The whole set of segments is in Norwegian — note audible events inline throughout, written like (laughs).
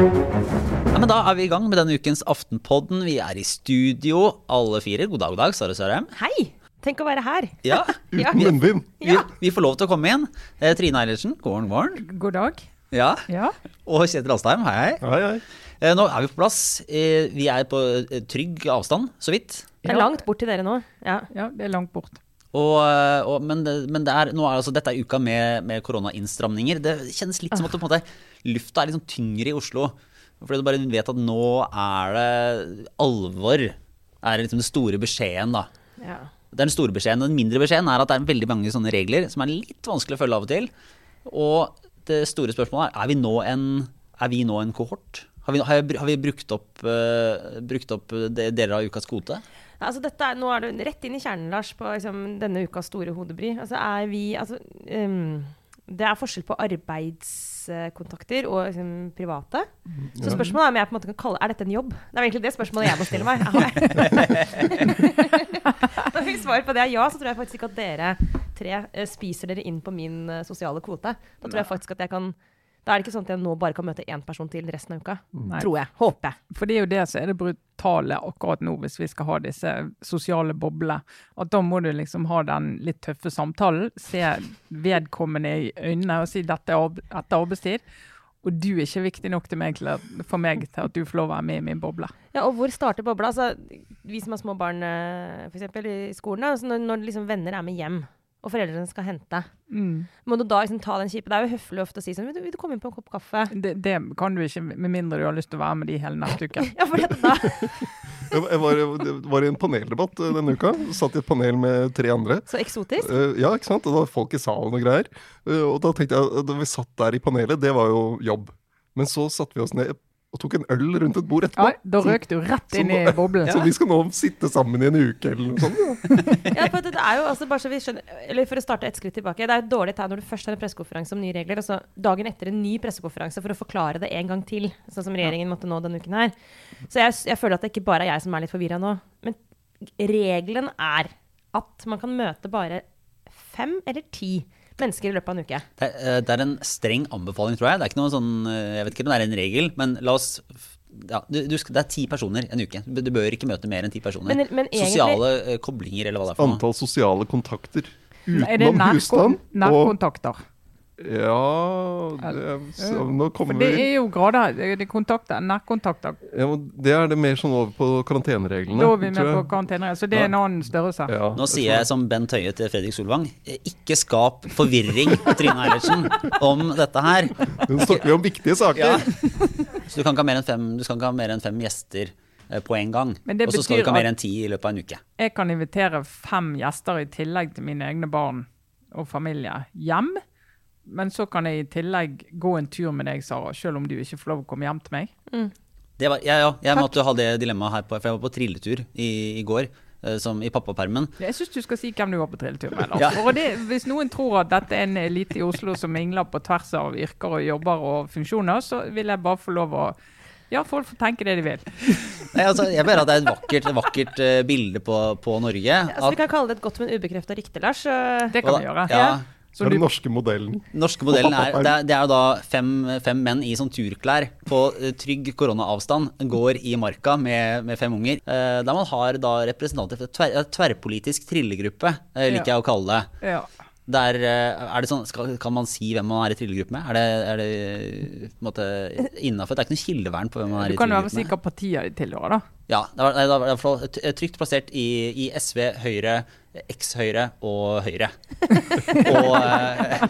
Ja, men Da er vi i gang med denne ukens Aftenpodden. Vi er i studio, alle fire. God dag, god dag, Sara Sørheim. Hei! Tenk å være her. Ja, (laughs) Ja. Uten munnbind. vi, vi får lov til å komme inn. Eh, Trine Eilertsen, god morgen, god morgen. God dag. Ja. Ja. Og Kjetil Alstheim, hei, hei. Hei, hei. Eh, Nå er vi på plass. Eh, Vi er på trygg avstand, så vidt. Det er langt bort til dere nå. Ja. ja, det er langt bort. Og, eh, og, men det, men det er, nå er altså, dette er uka med, med koronainnstramninger. Det kjennes litt som at måte, lufta er litt sånn tyngre i Oslo. Fordi du bare vet at nå er det alvor. Er liksom den store beskjeden, da. ja. Det den store beskjeden. Den mindre beskjeden er at det er veldig mange sånne regler som er litt vanskelig å følge av og til. Og det store spørsmålet er er vi nå en, vi nå en kohort? Har vi, har vi, brukt opp, uh, brukt opp deler av ukas kvote? Altså er, nå er du rett inn i kjernen, Lars, på liksom, denne ukas store hodebry. Altså er vi altså, um, Det er forskjell på arbeidskontakter og liksom, private. Så spørsmålet er om jeg på en måte kan kalle Er dette en jobb? Det er egentlig det spørsmålet jeg må stille meg. Når vi svarer på det er ja, så tror jeg faktisk ikke at dere tre eh, spiser dere inn på min eh, sosiale kvote. Da tror jeg faktisk at jeg kan Da er det ikke sånn at jeg nå bare kan møte én person til resten av uka. Nei. Tror jeg. Håper jeg. For det er jo det som er det brutale akkurat nå, hvis vi skal ha disse sosiale boblene. At da må du liksom ha den litt tøffe samtalen, se vedkommende i øynene og si dette er arbe- arbeidstid. Og du er ikke viktig nok meg, for meg til at du får lov å være med i min boble. Ja, og hvor starter bobla? Altså, vi som har små barn f.eks. for eksempel, i skolen, altså når, når liksom venner er med hjem, og foreldrene skal hente, Mm. må du da liksom ta den kjipe Det er jo høflig ofte å si sånn vil du, vil du komme inn på en kopp kaffe? Det, det kan du ikke, med mindre du har lyst til å være med de hele neste uke. (laughs) Ja, for dette da (laughs) Jeg var, jeg var i en paneldebatt eh, denne uka. Satt i et panel med tre andre. Så eksotisk. Eh, ja, ikke sant? Og det var folk i salen og greier. Eh, og da tenkte jeg, da vi satt der i panelet, det var jo jobb. Men så satte vi oss ned og tok en øl rundt et bord etterpå. Ja, da røk du rett inn i boblen. Så vi skal nå sitte sammen i en uke eller noe sånt. Ja. (laughs) Ja, for det er jo altså bare så vi skjønner Eller for å starte et skritt tilbake. Det er et dårlig tegn når du først har en pressekonferanse om nye regler, og så dagen etter en ny pressekonferanse for å forklare det en gang til, sånn som regjeringen måtte nå denne uken her. Så jeg, jeg føler at det ikke bare er jeg som er litt forvirra nå. Men regelen er at man kan møte bare fem eller ti mennesker i løpet av en uke. Det er, eh, det er en streng anbefaling, tror jeg. Det er ikke noe sånn, eh, jeg vet ikke om det er en regel, men la oss ja, du, du skal, Det er ti personer en uke. Du bør ikke møte mer enn ti personer. Men- men egentlig- Sosiale eh, koblinger, eller hva det er for noe. Antall sosiale kontakter Er det utenom husstand. Og, nærkontakter? Ja det, så, Nå For kommer det vi er jo grader. Det er det kontakter, nærkontakter. ja, Det er det mer sånn over på karantenereglene. Da er vi med på karantenereglene. Så det er en annen størrelse. Ja, Nå sier jeg som Bent Høie til Fredrik Solvang, ikke skap forvirring, Trine Eilertsen, om dette her. Nå snakker vi om viktige saker. Ja. Så du kan ikke ha mer enn fem, du skal ikke ha mer enn fem gjester eh, på en gang. Og så skal du ikke ha mer enn ti i løpet av en uke. Jeg kan invitere fem gjester i tillegg til mine egne barn og familie hjem. Men så kan jeg i tillegg gå en tur med deg, Sara, selv om du ikke får lov å komme hjem til meg. Det var, ja, ja, jeg måtte ha det dilemmaet her på, for jeg var på trilletur i, i går, eh, som i pappapermen. Jeg syns du skal si hvem du var på trilletur med. Ja. Det, hvis noen tror at dette er en elite i Oslo som mingler på tvers av yrker og jobber og funksjoner, så vil jeg bare få lov å Ja, folk får tenke det de vil. Nei, altså, jeg mener at det er et vakkert, vakkert uh, bilde på, på Norge. Altså, vi kan kalle det et godt, men ubekrefta rykte, Lars. Det kan vi gjøre. ja, Så er den norske modellen. norske modellen (laughs) er, det er, det er jo da fem, fem menn i sånn turklær på eh, trygg koronaavstand går i marka med, med fem unger. eh, Der man har da representanter for tver, tverrpolitisk trillegruppe, eh, liker jeg å kalle det. ja. Der, eh, er det sånn, skal, kan man si hvem man er i trillegruppe med? Er det, er det på en måte innafor? Det er ikke noe kildevern på hvem man er i trillegruppe med. Du kan jo trillegruppe med. sikker partiet de tilhører, da. Ja, det var, det var hvert t- trygt plassert i, i SV, Høyre, eks-Høyre og Høyre. (laughs) Og eh,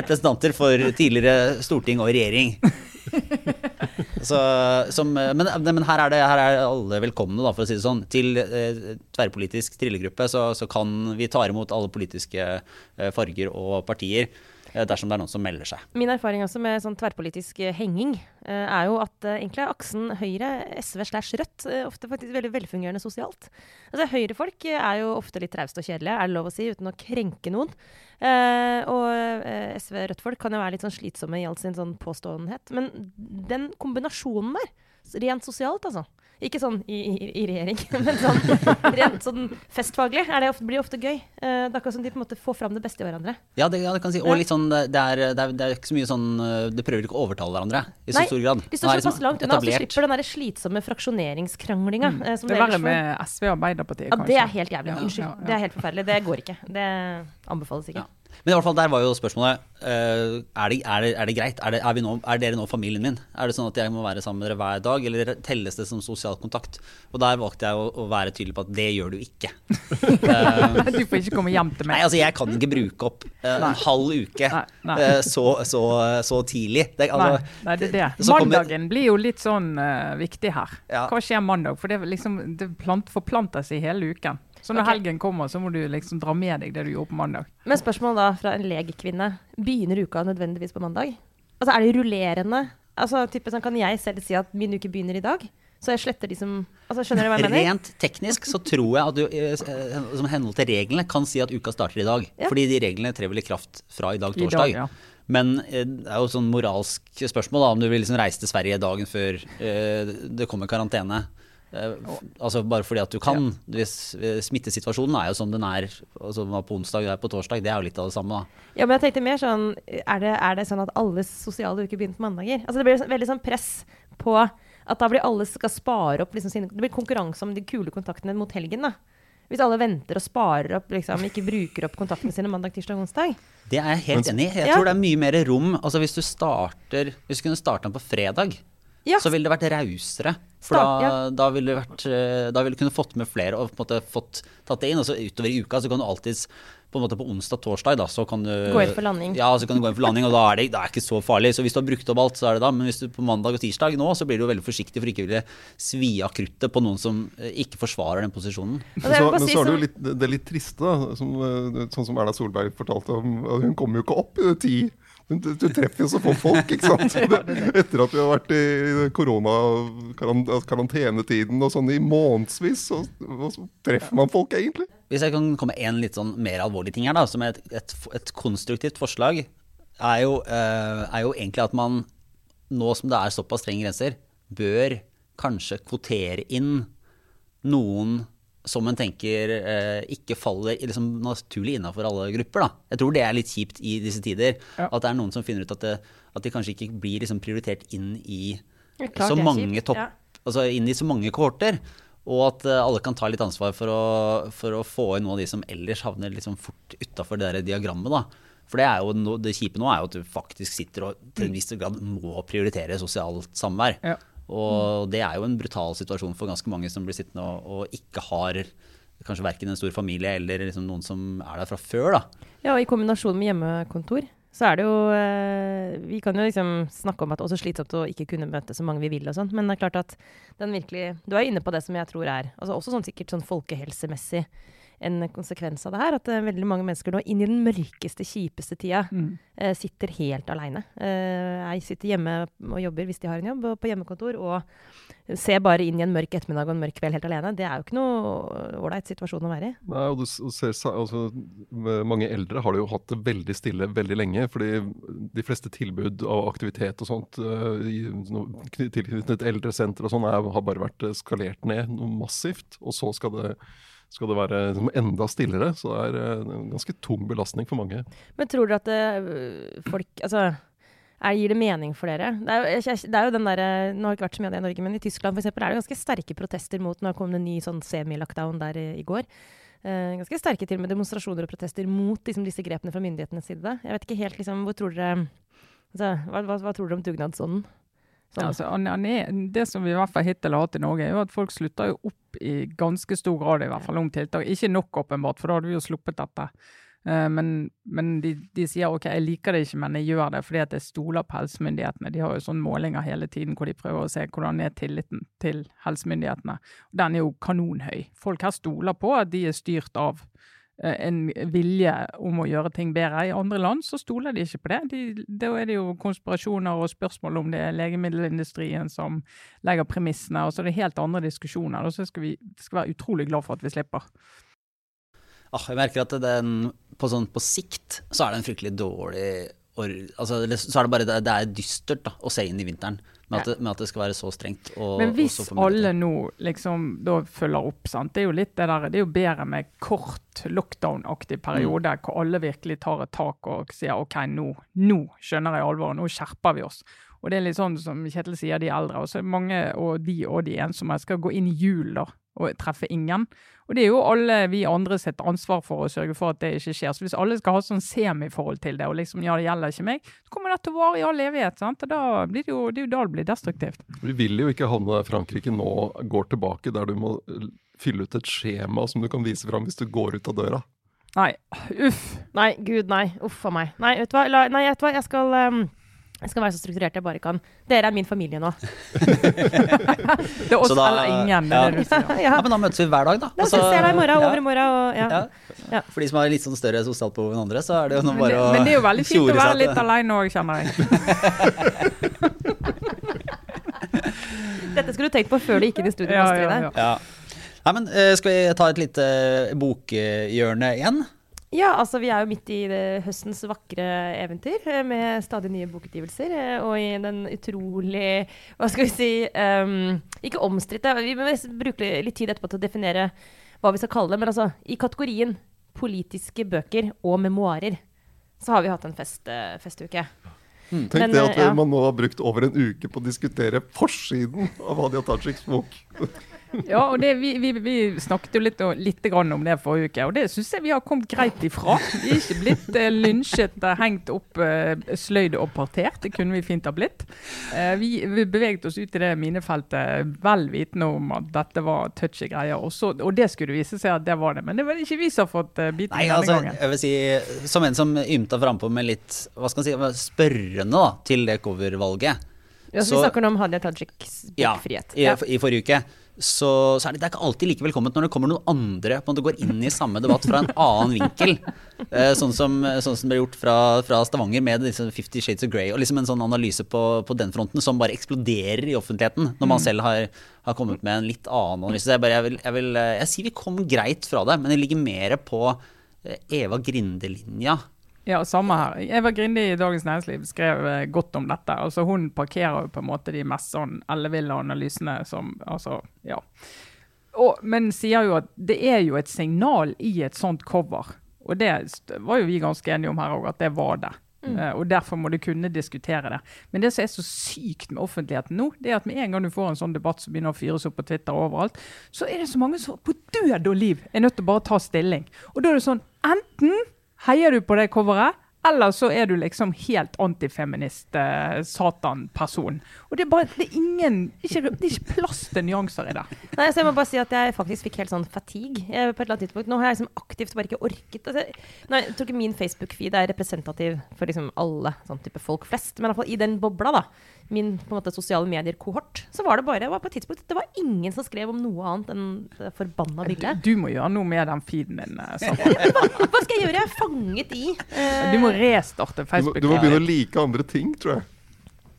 representanter for tidligere storting og regjering. (laughs) Så, som, men, men her, er det, her er alle velkomne, da, for å si det sånn. Til eh, tverrpolitisk trillegruppe så, så kan vi ta imot alle politiske eh, farger og partier. Eh, Dersom det er noen som melder seg. Min erfaring også med sånn tverrpolitisk eh, henging eh, er jo at egentlig er aksen Høyre, SV slash Rødt ofte faktisk veldig velfungerende sosialt. Altså Høyrefolk er jo ofte litt trauste og kjedelige, er det lov å si, uten å krenke noen. Og eh, SV Rødt-folk kan jo være litt sånn slitsomme i all sin sånn påståenhet. Men den kombinasjonen der rent sosialt, altså. Ikke sånn i, i, i regjering, (laughs) men sånn rent sånn festfaglig er det ofte, blir det ofte gøy. Eh, det er akkurat som de på en måte får fram det beste i hverandre. Ja, det, ja, det kan si. Og litt sånn, det er, det, er, det er ikke så mye sånn de Det prøver ikke å overtale hverandre i så Nei, stor grad. De Nå står såpass liksom langt unna, og så slipper den der slitsomme fraksjoneringskranglinga. Mm. Det er verre med SV og Arbeiderpartiet, kanskje. Ja, det er helt jævlig. Unnskyld. ja, ja. Det er helt forferdelig. Det går ikke. Det anbefales ikke. Men i hvert fall der var jo spørsmålet eh, er, det, er, det, er det greit? Er, det, er, vi nå, er dere nå familien min? Er det sånn at jeg må være sammen med dere hver dag, eller telles det som sosial kontakt? Og der valgte jeg å, å være tydelig på at det gjør du ikke. uh, (laughs) Du får ikke komme hjem til meg. Nei, altså jeg kan ikke bruke opp uh, en halv uke Nei, nei. så, så, så tidlig. Altså, nei, det er det. kommer- Mandagen blir jo litt sånn viktig her. Ja. Hva skjer mandag? For det, liksom, det plant, forplanter seg hele uken. Så når okay. helgen kommer, så må du liksom dra med deg det du gjorde på mandag. Men spørsmål da fra en legkvinne. Begynner uka nødvendigvis på mandag? Altså Er det rullerende? Altså type sånn, Kan jeg selv si at min uke begynner i dag? Så jeg sletter de som altså Skjønner du hva jeg mener? Rent teknisk så tror jeg at du eh, eh, som henhold til reglene kan si at uka starter i dag. Ja. Fordi de reglene trer vel i kraft fra i dag, I dag, ja. Men eh, det er jo et sånn moralsk spørsmål da, om du vil liksom reise til Sverige dagen før eh, det kommer karantene. Eh, altså Bare fordi at du kan. Hvis, eh, smittesituasjonen er jo som den er altså den var på onsdag og på torsdag. Det er jo litt av det samme. da. Ja, men jeg tenkte mer sånn Er det, er det sånn at alle sosiale uker begynner på mandager? Altså Det blir veldig sånn press på at da blir alle skal spare opp liksom sine Det blir konkurranse om de kule kontaktene mot helgen, da. Hvis alle venter og sparer opp, liksom, ikke bruker opp kontaktene sine mandag, tirsdag onsdag. Det er jeg helt enig i. Jeg Ja. tror det er mye mer rom Altså Hvis du starter Hvis du kunne starta den på fredag, Ja. så ville det vært rausere. For Start, da, da ville vært eh, Da ville du kunne fått med flere og på en måte fått tatt det inn. Og så utover i uka så kan du alltids på en måte på onsdag-torsdag da, så kan du Gå inn for landing. Ja, så kan du gå inn for landing, og da er det, det er ikke så farlig. Så hvis du har brukt opp alt, så er det da. Men hvis du på mandag og tirsdag nå, så blir du jo veldig forsiktig for ikke å ville svi av kruttet på noen som eh, ikke forsvarer den posisjonen. Altså, Men så, men så er det jo sånn- litt, det er litt triste, da. Som, eh, sånn som Erna Solberg fortalte om. Hun kommer jo ikke opp i ti. Men Du, du treffer jo så få folk, ikke sant. (laughs) Det, etter at vi har vært i korona-karantenetiden og sånn i månedsvis, så, så treffer man folk egentlig. Hvis jeg kan komme med en litt sånn mer alvorlig ting her, da, som er et, et, et konstruktivt forslag, er jo, eh, er jo egentlig at man, nå som det er såpass strenge grenser, bør kanskje kvotere inn noen som en tenker eh, ikke faller liksom naturlig innafor alle grupper. Da. Jeg tror det er litt kjipt i disse tider. Ja. At det er noen som finner ut at, det, at de kanskje ikke blir liksom prioritert inn i klart så mange kjipt, topp, ja. altså inn i så mange kohorter. Og at eh, alle kan ta litt ansvar for å, for å få inn noen av de som ellers havner liksom fort utafor det der diagrammet. da. For det, er jo no, det kjipe nå er jo at du faktisk sitter og til en viss grad må prioritere sosialt samvær. Ja. Og det er jo en brutal situasjon for ganske mange som blir sittende og, og ikke har kanskje verken en stor familie eller liksom noen som er der fra før. da. Ja, og i kombinasjon med hjemmekontor, så er det jo eh, Vi kan jo liksom snakke om at også slitsomt å ikke kunne møte så mange vi vil og sånn, men det er klart at den virkelig Du er inne på det som jeg tror er altså også sånn sikkert sånn folkehelsemessig en konsekvens av det her. At eh, veldig mange mennesker nå, inn i den mørkeste, kjipeste tida, Mm. eh, sitter helt aleine. Eh, jeg sitter hjemme og jobber hvis de har en jobb, og på hjemmekontor, og ser bare inn i en mørk ettermiddag og en mørk kveld helt alene. Det er jo ikke noe ålreit situasjon å være i. Nei, og du og ser, altså, mange eldre har det jo hatt det veldig stille veldig lenge. fordi de fleste tilbud av aktivitet og sånt tilknyttet eldresenter og sånn har bare vært skalert ned noe massivt. Og så skal det, skal det være enda stillere. Så det er eh, en ganske tung belastning for mange. Men tror dere at det, folk Altså, er, gir det mening for dere? Det er, det er jo den der, Nå har det ikke vært så mye av det i Norge, men i Tyskland for eksempel, er det ganske sterke protester mot Nå kom det en ny sånn semi-lockdown der i, i går. Eh, ganske sterke til med demonstrasjoner og protester mot liksom, disse grepene fra myndighetenes side. Jeg vet ikke helt liksom, hvor tror dere altså, hva, hva, hva tror dere om dugnadsånden? Sånn. Altså, det som vi i hvert fall hittil har hatt i Norge, er jo at folk slutter jo opp i ganske stor grad i hvert fall om tiltak. Ikke nok åpenbart, for da hadde vi jo sluppet dette. Eh, men men de, de sier ok, jeg liker det ikke, men jeg gjør det fordi at jeg stoler på helsemyndighetene. De har jo sånne målinger hele tiden hvor de prøver å se hvordan er tilliten til helsemyndighetene. Den er jo kanonhøy. Folk her stoler på at de er styrt av en vilje om å gjøre ting bedre. I andre land så stoler de ikke på det. De, da er det jo konspirasjoner og spørsmål om det er legemiddelindustrien som legger premissene, og så er det helt andre diskusjoner. Og så skal vi skal være utrolig glad for at vi slipper. Ah, jeg merker at den, på, sånn, på sikt så er det en fryktelig dårlig or, altså, så er det bare det, det er dystert da, å se inn i vinteren med, at, det, at det skal være så strengt. Og, Men hvis alle nå liksom da følger opp, sant? det er jo litt det der, det er jo bedre med kort lockdown-aktig periode, hvor alle virkelig tar et tak og sier OK, nå, nå skjønner jeg alvoret, nå skjerper vi oss. Og det er litt sånn som Kjetil sier, de eldre, og så mange og de og de ensomme skal gå inn i jul da, og treffe ingen. Og det er jo alle vi andre sitt ansvar for å sørge for at det ikke skjer. Så hvis alle skal ha sånn semiforhold til det, og liksom ja, det gjelder ikke meg, så kommer det til å vare i all evighet. sant? Og da blir det jo, det er jo da det blir destruktivt. Vi vil jo ikke havne der Frankrike nå går tilbake, der du må eh, fylle ut et skjema som du kan vise fram hvis du går ut av døra. Nei, uff. Nei, gud, nei. Uff a meg. Nei, vet du hva, La, nei, vet du hva? Jeg skal ehm, jeg skal være så strukturert jeg bare kan. Dere er min familie nå. (laughs) Det er oss Så da- eller ingen, det ja. er det ja. Ja, men da møtes vi hver dag, da. Da Og så- ses jeg deg i morgen, over i morgen og ja. ja. Ja. For de som har litt sånn større sosialt behov enn andre, så er det jo bare det, å men det er jo veldig fint å være litt alene òg, kjenner jeg. (laughs) Dette skulle du tenkt på før du gikk inn i studio. Ja, ja, ja. Ja. Nei, men eh, Skal vi ta et lite bokhjørne igjen? Ja, altså vi er jo midt i det, høstens vakre eventyr, eh, med stadig nye bokutgivelser. eh, Og i den utrolig Hva skal vi si um, Ikke omstridte. Vi må bruke litt tid etterpå til å definere hva vi skal kalle det. Men altså, i kategorien politiske bøker og memoarer, så har vi hatt en fest, festuke. festuke. Tenk Men, det at eh, ja. man nå har brukt over en uke på å diskutere forsiden av Hadia Tajiks bok. Ja, og det, vi, vi, vi snakket jo litt, og- litt grann om det forrige uke, og det syns jeg vi har kommet greit ifra. Vi er ikke blitt eh, lynsjet, eh, hengt opp, eh, sløyd og partert. Det kunne vi fint ha blitt. Eh, vi, vi beveget oss ut i det minefeltet vel vitende om at dette var touchy greier, og, så, og det skulle vise seg at det var det. Men det var ikke vi som har fått eh, biten Nei, denne altså, gangen. jeg vil si, Som en som ymta frampå med litt hva skal man si, spørrende da, til det covervalget. Ja, så, Så- vi snakker om Hadia Tajiks Ja, i, ja. i forrige uke. Så, så er det, det er ikke alltid like velkomment når det kommer noen andre på en måte går inn i samme debatt fra en annen vinkel. (laughs) Eh, sånn, som, sånn som det ble gjort fra, fra Stavanger med liksom Fifty Shades of Grey. Og liksom en sånn analyse på, på den fronten som bare eksploderer i offentligheten. Når man selv har, har kommet med en litt annen analyse. Så jeg, bare, jeg, vil, jeg, vil, eh, jeg sier vi kom greit fra det, men det ligger mer på eh, Eva Grinde-linja. Ja, samme her. Eva Grindi i Dagens Næringsliv skrev eh, godt om dette. Altså, hun parkerer jo på en måte de mest sånn elleville analysene som Altså, ja. Og, men sier jo at det er jo et signal i et sånt cover. Og det var jo vi ganske enige om her òg, at det var det. Eh, og Derfor må du kunne diskutere det. Men det som er så sykt med offentligheten nå, det er at med en gang du får en sånn debatt som begynner å fyres opp på Twitter og overalt, så er det så mange som på død og liv er nødt til å bare ta stilling. Og da er det sånn Enten heier du på det coveret, eller så er du liksom helt antifeminist, eh, satan-person. Og det er bare det er ingen ikke, Det er ikke plass til nyanser i det. Nei, så jeg må bare si at jeg faktisk fikk helt sånn fatigue eh, på et eller annet tidspunkt. Nå har jeg liksom aktivt bare ikke orket altså, nei, Jeg tror ikke min Facebook-feed er representativ for liksom alle sånn type folk flest, men i hvert fall i den bobla, da, min på en måte sosiale medier-kohort, så var det bare var på et tidspunkt Det var ingen som skrev om noe annet enn det forbanna bildet. Du må gjøre noe med den feeden din. (laughs) hva, Hva skal jeg gjøre? Jeg er fanget i uh... Du må restarte Du må, Facebook. du må begynne å like andre ting, tror jeg.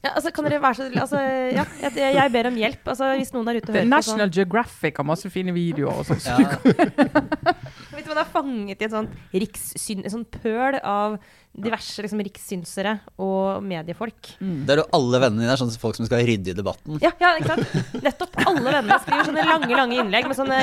ja, altså, Kan dere være så altså, Ja, jeg, jeg ber om hjelp. Altså, hvis noen der ute hører på sånn National Geographic har masse fine videoer og sånn. så Ja, (laughs) Vet du, Man er fanget i et sånt, rikssyn, et sånt pøl av diverse liksom, rikssynsere og mediefolk. Det er jo alle vennene dine er sånne folk som skal rydde i debatten. Ja, ja, ikke sant? Nettopp. Alle vennene skriver sånne lange lange innlegg med sånne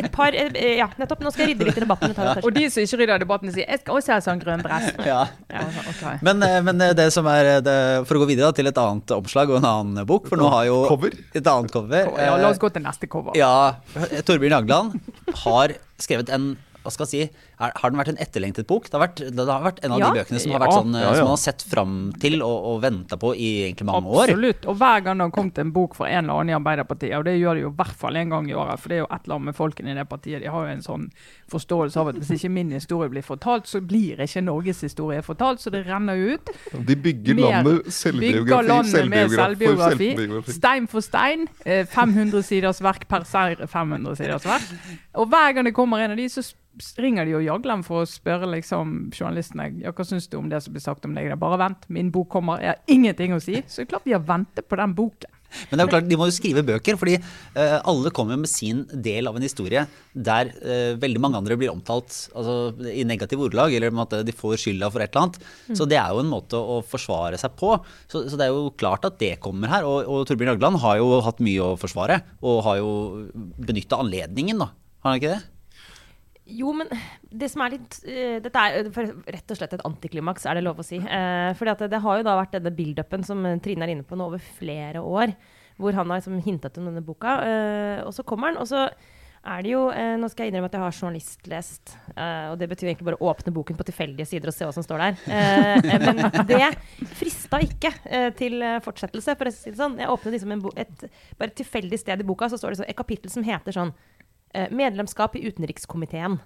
et par eh, Ja, nettopp. Nå skal jeg rydde litt i debatten. Ja. Og de som ikke rydder i debatten, sier 'jeg skal også ha sånn grønn dress'. (laughs) Ja. Ja, okay. Men, eh, men eh, det som er det, For å gå videre da, til et annet omslag og en annen bok, for nå har jo Cover? Et annet cover. Ja, la oss gå til neste cover. Ja, Torbjørn Jagland har skrevet en hva skal jeg si, er, Har den vært en etterlengtet bok? Det har vært, det har vært en av Ja. de bøkene som har vært sånn, eh, Ja, ja. som man har sett fram til og, og venta på i egentlig mange år. Absolutt. Og hver gang det har kommet en bok fra en eller annen i Arbeiderpartiet, og det gjør de jo i hvert fall en gang i året, for det er jo et eller annet med folkene i det partiet, de har jo en sånn forståelse av at hvis ikke min historie blir fortalt, så blir ikke Norges historie fortalt, så det renner jo ut. De bygger Mer- landet Bygger selvbiografi, selvbiografi selvbiografi. selvbiografi. Stein for stein. eh, 500 siders verk per ser- 500 siders verk. Og hver gang det kommer en av de, så ringer de jo Jagland for å spørre liksom journalistene ja, hva syns du om det som blir sagt om deg. Bare vent, min bok kommer, jeg har ingenting å si. Så det er klart vi har ventet på den boken. Men det er jo klart, de må jo skrive bøker, fordi eh, alle kommer med sin del av en historie der eh, veldig mange andre blir omtalt altså, i negativ ordelag, eller at de får skylda for et eller annet. Så det er jo en måte å forsvare seg på. Så, så det er jo klart at det kommer her. Og, og Torbjørn Jagland har jo hatt mye å forsvare, og har jo benytta anledningen, da. Har han ikke det? Jo, men det som er litt uh, Dette er for, rett og slett et antiklimaks, er det lov å si. Uh, fordi det, det, har jo da vært denne build-upen som Trine er inne på nå over flere år. Hvor han har liksom hintet om denne boka. Uh, og så kommer han, og så er det jo Nå skal jeg innrømme at jeg har journalistlest. og det betyr egentlig bare å åpne boken på tilfeldige sider og se hva som står der. men (laughs) det frista ikke til fortsettelse, for å si det sånn. Jeg åpnet liksom et, bare et tilfeldig sted i boka, så står det så, et kapittel som heter sånn Eh, medlemskap i utenrikskomiteen.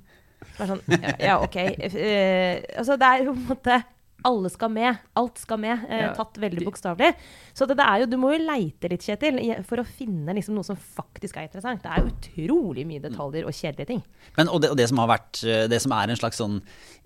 Sånn, ja, ja, OK. Uh, altså, det er jo på en måte alle skal med. Alt skal med. Eh, tatt veldig bokstavelig. Så det, det, er jo, du må jo leite litt, Kjetil, for å finne liksom noe som faktisk er interessant. Det er utrolig mye detaljer og kjedelige ting. Men, og, det, og det, som har vært, eh, det som er en slags sånn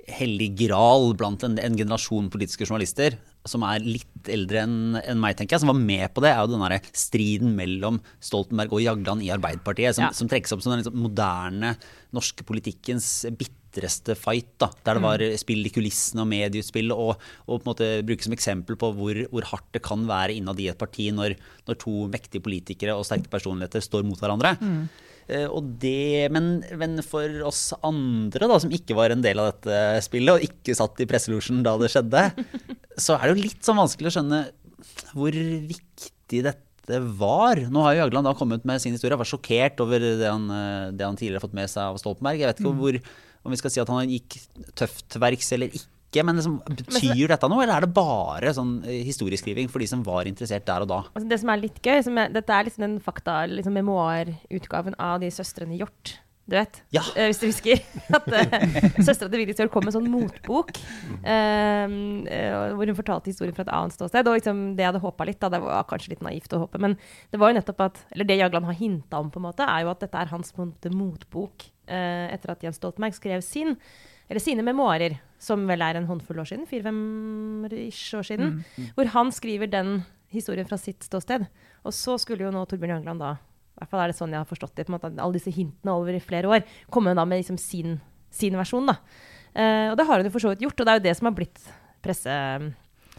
hellig gral blant en, en generasjon politiske journalister, som er litt eldre enn en meg, tenker jeg, som var med på det, er jo den striden mellom Stoltenberg og Jagland i Arbeiderpartiet, som, ja. som trekkes opp som den liksom moderne norske politikkens bitreste fight. da, Der det var mm. spill i kulissene og medieutspill, og, og, på en måte brukes som eksempel på hvor, hvor hardt det kan være innad i et parti når, når, to mektige politikere og sterke personligheter står mot hverandre. Mm. Uh, det, men, men, for oss andre da, som ikke var en del av dette spillet, og ikke satt i presselosjen da det skjedde, (laughs) så er det jo litt sånn vanskelig å skjønne hvor viktig dette var. Nå har jo Jagland da kommet med sin historie, var sjokkert over det han, eh, det han tidligere har fått med seg av Stoltenberg. Jeg vet ikke mm. hvor, om vi skal si at han gikk tøft til verks eller ikke. Men liksom, betyr dette noe, eller er det bare sånn eh, historieskriving for de som var interessert der og da? Altså det som er litt gøy, er, dette er liksom den fakta, liksom memoarutgaven av de søstrene Hjort. Du vet, ja. uh, hvis du husker. (laughs) At uh, søstera til Vigdis Hjorth kom med en sånn motbok. Uh, hvor hun fortalte historien fra et annet ståsted. Og liksom, det jeg hadde håpa litt, da, det var kanskje litt naivt å håpe, men det var jo nettopp at Eller det Jagland har hinta om, på en måte, er jo at dette er hans motbok motbok etter at Jens Stoltenberg skrev sin eller sine memoarer, som vel er en håndfull år siden, fire-fem år siden, mm, mm. hvor han skriver den historien fra sitt ståsted. Og så skulle jo nå Torbjørn Jøngland da, i hvert fall er det sånn jeg har forstått det, på en måte, alle disse hintene over i flere år, komme da med liksom sin, sin versjon. da. Uh, og det har hun jo for så vidt gjort, og det er jo det som har blitt presse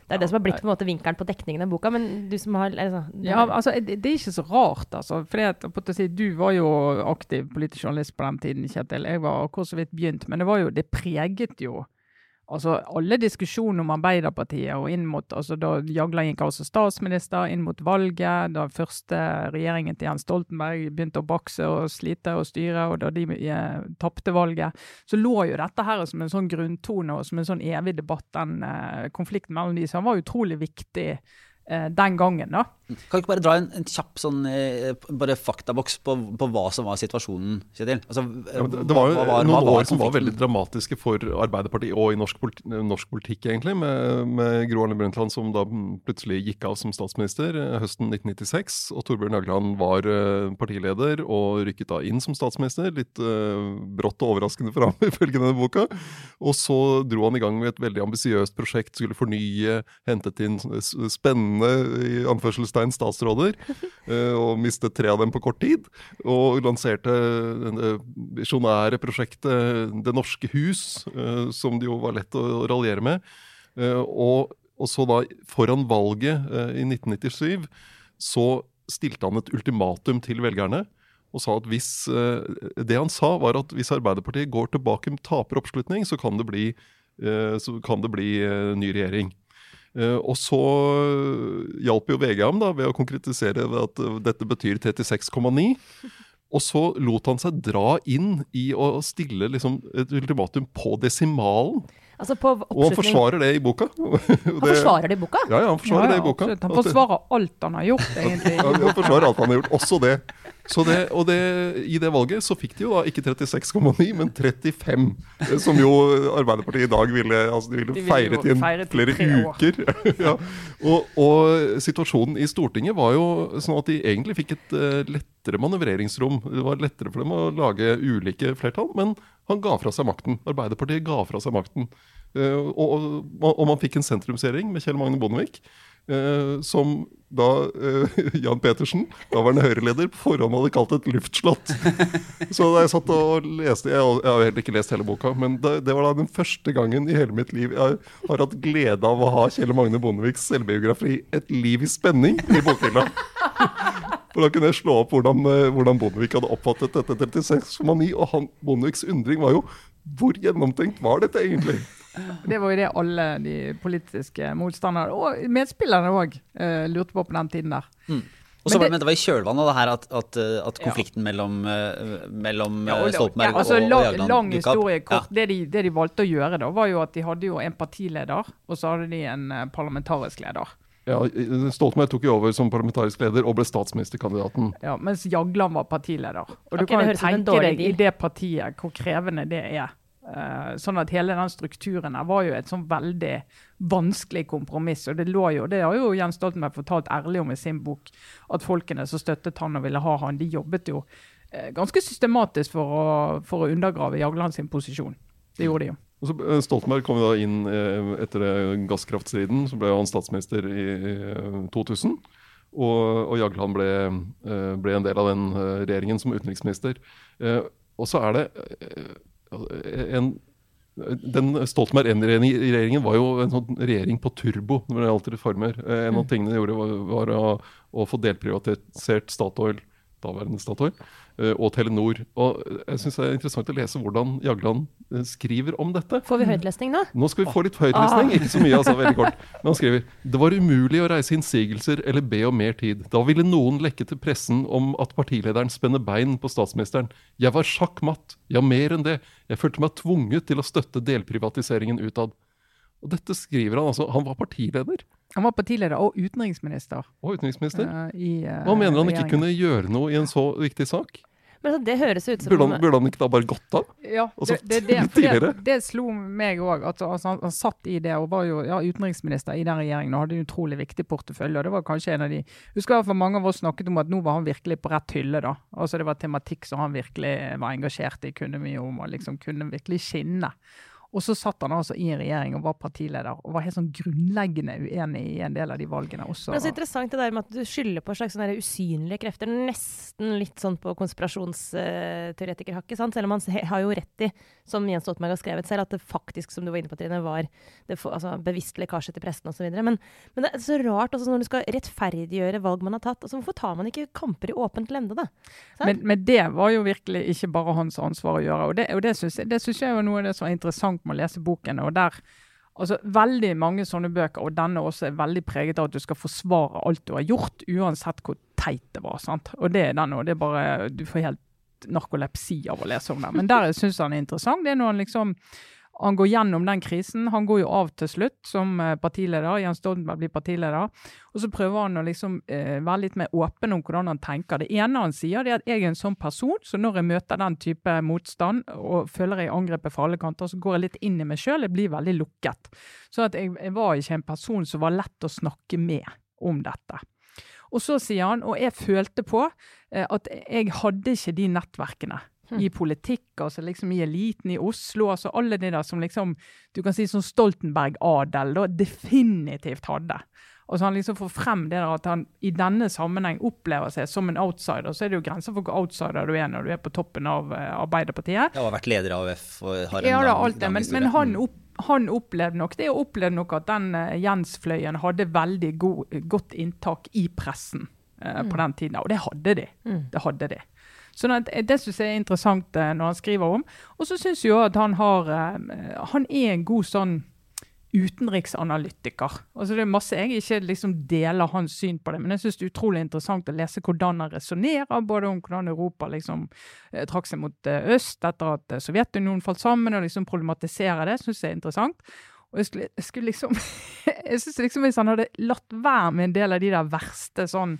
det er det som har blitt på en måte vinkelen på dekningen av boka. Men du som har altså, Ja, altså, det, det, er ikke så rart, altså. For si, du var jo aktiv politisk journalist på den tiden, Kjetil. Jeg var akkurat så vidt begynt. Men det var jo, det preget jo altså alle diskusjoner om Arbeiderpartiet og inn mot altså Da Jagla gikk altså statsminister, inn mot valget, da første regjeringen til Jens Stoltenberg begynte å bakse og slite og styre, og da de eh, tapte valget, så lå jo dette her som en sånn grunntone og som en sånn evig debatt, den eh, konflikten mellom de, som var utrolig viktig den gangen. da. Kan du ikke bare dra en, en kjapp sånn, eh, bare faktaboks på, på, hva som var situasjonen, Kjetil? Altså, ja, det, det, var jo var, noen var, år som var veldig dramatiske for Arbeiderpartiet og i norsk, politi norsk politikk, egentlig, med, med Gro Harlem Brundtland som da plutselig gikk av som statsminister eh, høsten 1996. Og Torbjørn Jagland var partileder og rykket da inn som statsminister. Litt uh, brått og overraskende for ham, (laughs) ifølge denne boka. Og så dro han i gang med et veldig ambisiøst prosjekt, skulle fornye, hentet inn spennende i anførselstegn statsråder, (laughs) eh, og mistet tre av dem på kort tid. Og lanserte det visjonære prosjektet Det norske hus, eh, som det jo var lett å raljere med. Eh, og, og, så da, foran valget i 1997, så stilte han et ultimatum til velgerne. Og sa at hvis, Det han sa, var at hvis Arbeiderpartiet går tilbake med taper oppslutning, så kan det bli, så kan det bli ny regjering. Eh, og så hjalp jo VG ham da, ved å konkretisere at eh, dette betyr 36,9. Og så lot han seg dra inn i å stille liksom et ultimatum på desimalen. Altså på og han forsvarer det i boka. (laughs) han forsvarer det i boka? Ja, ja han forsvarer ja, ja, det i boka. Han forsvarer alt han har gjort, (laughs) egentlig. ja, han forsvarer alt han har gjort, også det. Det, og det, I det valget så fikk de jo da ikke 36,9, men 35. Som jo Arbeiderpartiet i dag ville, altså de ville de feiret i flere uker. (laughs) ja. og, og, situasjonen i Stortinget var jo sånn at de egentlig fikk et uh, lettere manøvreringsrom. Det var lettere for dem å lage ulike flertall, men han ga fra seg makten. Arbeiderpartiet ga fra seg makten. Uh, og, og, og, man fikk en sentrumsregjering med Kjell Magne Bondevik. Uh, som da uh, (laughs) Jan Petersen, daværende Høyre-leder, på forhånd hadde kalt et luftslott. (laughs) Så da jeg satt og leste Jeg, har- jeg har heller ikke lest hele boka, men det, det var da den første gangen i hele mitt liv jeg har hatt glede av å ha Kjell Magne Bondeviks selvbiografi 'Et liv i spenning' i bokhylla. (laughs) For da kunne jeg slå opp hvordan, eh, hvordan Bondevik hadde oppfattet dette 36,9. Og han, Bondeviks undring var jo hvor gjennomtenkt var dette egentlig? Det var jo det alle de politiske motstanderne, og medspillerne òg, lurte på på den tiden der. Og så var det, det- men det var i kjølvannet av det her at, at, uh, at konflikten mellom, uh, mellom Ja, og- Stoltenberg ja, altså, og, og lang, Jagland lang historie kort. Ja. Det, de, det de valgte å gjøre, da, var jo at de hadde jo en partileder, og så hadde de en eh, parlamentarisk leder. Ja, Stoltenberg tok jo over som parlamentarisk leder og ble statsministerkandidaten. Ja, mens Jagland var partileder. Og Ok, du kan jo tenke deg i det partiet hvor krevende det er. Uh, sånn at hele den strukturen her var jo et sånn veldig vanskelig kompromiss. Og det lå jo, det har jo Jens Stoltenberg fortalt ærlig om i sin bok, at folkene som støttet han og ville ha han, de jobbet jo uh, ganske systematisk for å, for å undergrave Jagland sin posisjon. Det gjorde de jo. Og så eh, Stoltenberg kom jo da inn eh, etter eh, gasskraftstriden. Så ble han statsminister i eh, 2000. Og, og Jagland ble, eh, ble en del av den eh, regjeringen som utenriksminister. Eh, og så er det eh, en den Stoltenberg I-regjeringen var jo en sånn regjering på turbo når det gjaldt reformer. Eh, En av tingene de gjorde, var, var å, å få delprivatisert Statoil, daværende Statoil, eh, og Telenor. Og jeg synes det er interessant å lese hvordan Jagland eh, skriver om dette. Får vi høytlesning nå? Nå skal vi få litt høytlesning, ikke så mye, altså, veldig kort. Men han skriver det var umulig å reise innsigelser eller be om mer tid. Da ville noen lekke til pressen om at partilederen spenner bein på statsministeren. Jeg var sjakk matt. Ja, mer enn det. Jeg følte meg tvunget til å støtte delprivatiseringen utad. Og dette skriver han altså. Han var partileder Han var partileder og utenriksminister. og utenriksminister. Uh, i, uh, Hva mener han ikke kunne gjøre noe i en så viktig sak? Men altså, det høres ut som Burde han, burde han ikke da bare gått av? Ja, det, det, det, (laughs) det, det slo meg òg. Altså, han, han satt i det og var jo ja, utenriksminister i den regjeringen og hadde en utrolig viktig portefølje. og Det var kanskje en av de Husker jeg for mange av oss snakket om at nå var han virkelig på rett hylle. da. Altså Det var tematikk som han virkelig var engasjert i, kunne mye om og liksom kunne virkelig skinne. Og så satt han altså i en regjering og var partileder og var helt sånn grunnleggende uenig i en del av de valgene også. Men det er så interessant det der med at du skylder på slags sånne usynlige krefter. Nesten litt sånn på konspirasjonsteoretikerhakket. sant? Selv om han har jo rett i, som Jens Stoltenberg har skrevet selv, at det faktisk, som du var inne på, Trine, var det for, altså, bevisst lekkasje til pressen osv. Men, men det er så rart altså, når du skal rettferdiggjøre valg man har tatt. altså Hvorfor tar man ikke kamper i åpent lende, da? Men, men det var jo virkelig ikke bare hans ansvar å gjøre. Og det, og det syns jeg, det synes jeg var noe av det som er interessant med å lese boken. og der Altså, Veldig mange sånne bøker, og denne også, er veldig preget av at du skal forsvare alt du har gjort, uansett hvor teit det var. sant? Og det er den, bare Du får helt narkolepsi av å lese om den. Men der syns jeg han er interessant. Det er når han liksom han går gjennom den krisen. Han går jo av til slutt som eh, partileder. Jens Stoltenberg blir partileder. Og så prøver han å liksom eh, være litt mer åpen om hvordan han tenker. Det ene han sier, det er at jeg er en sånn person, så når jeg møter den type motstand og føler jeg angrepet fra alle kanter, så går jeg litt inn i meg sjøl. Jeg blir veldig lukket. Så at jeg, jeg var ikke en person som var lett å snakke med om dette. Og så sier han, og jeg følte på, eh, at jeg hadde ikke de nettverkene i politikk, altså liksom i eliten i Oslo, altså alle de der som liksom, du kan si sånn Stoltenberg-adel, da definitivt hadde. Og så han liksom får frem det der at han i denne sammenheng opplever seg som en outsider. Så er det jo grenser for hvor outsider du er når du er på toppen av Arbeiderpartiet. Arbeiderpartiet. Jeg har vært leder av AUF og har en Ja, da, alt det, men, men han, Mm. opp, han opplevde nok det, og opplevde nok at den uh, Jens-fløyen hadde veldig god, godt inntak i pressen eh, på den tiden. Og det hadde de. Det hadde de. Sånn at, Det syns jeg er interessant eh, når han skriver om. Og så syns jeg at han har eh, Han er en god sånn utenriksanalytiker. Altså Det er masse jeg ikke liksom deler hans syn på det, men jeg syns det er utrolig interessant å lese hvordan han resonnerer, både om hvordan Europa liksom eh, trakk seg mot øst etter at Sovjetunionen falt sammen, og liksom problematiserer det, syns jeg er interessant. Og jeg skulle, jeg skulle liksom (laughs) Jeg syns liksom hvis han hadde latt være med en del av de der verste sånn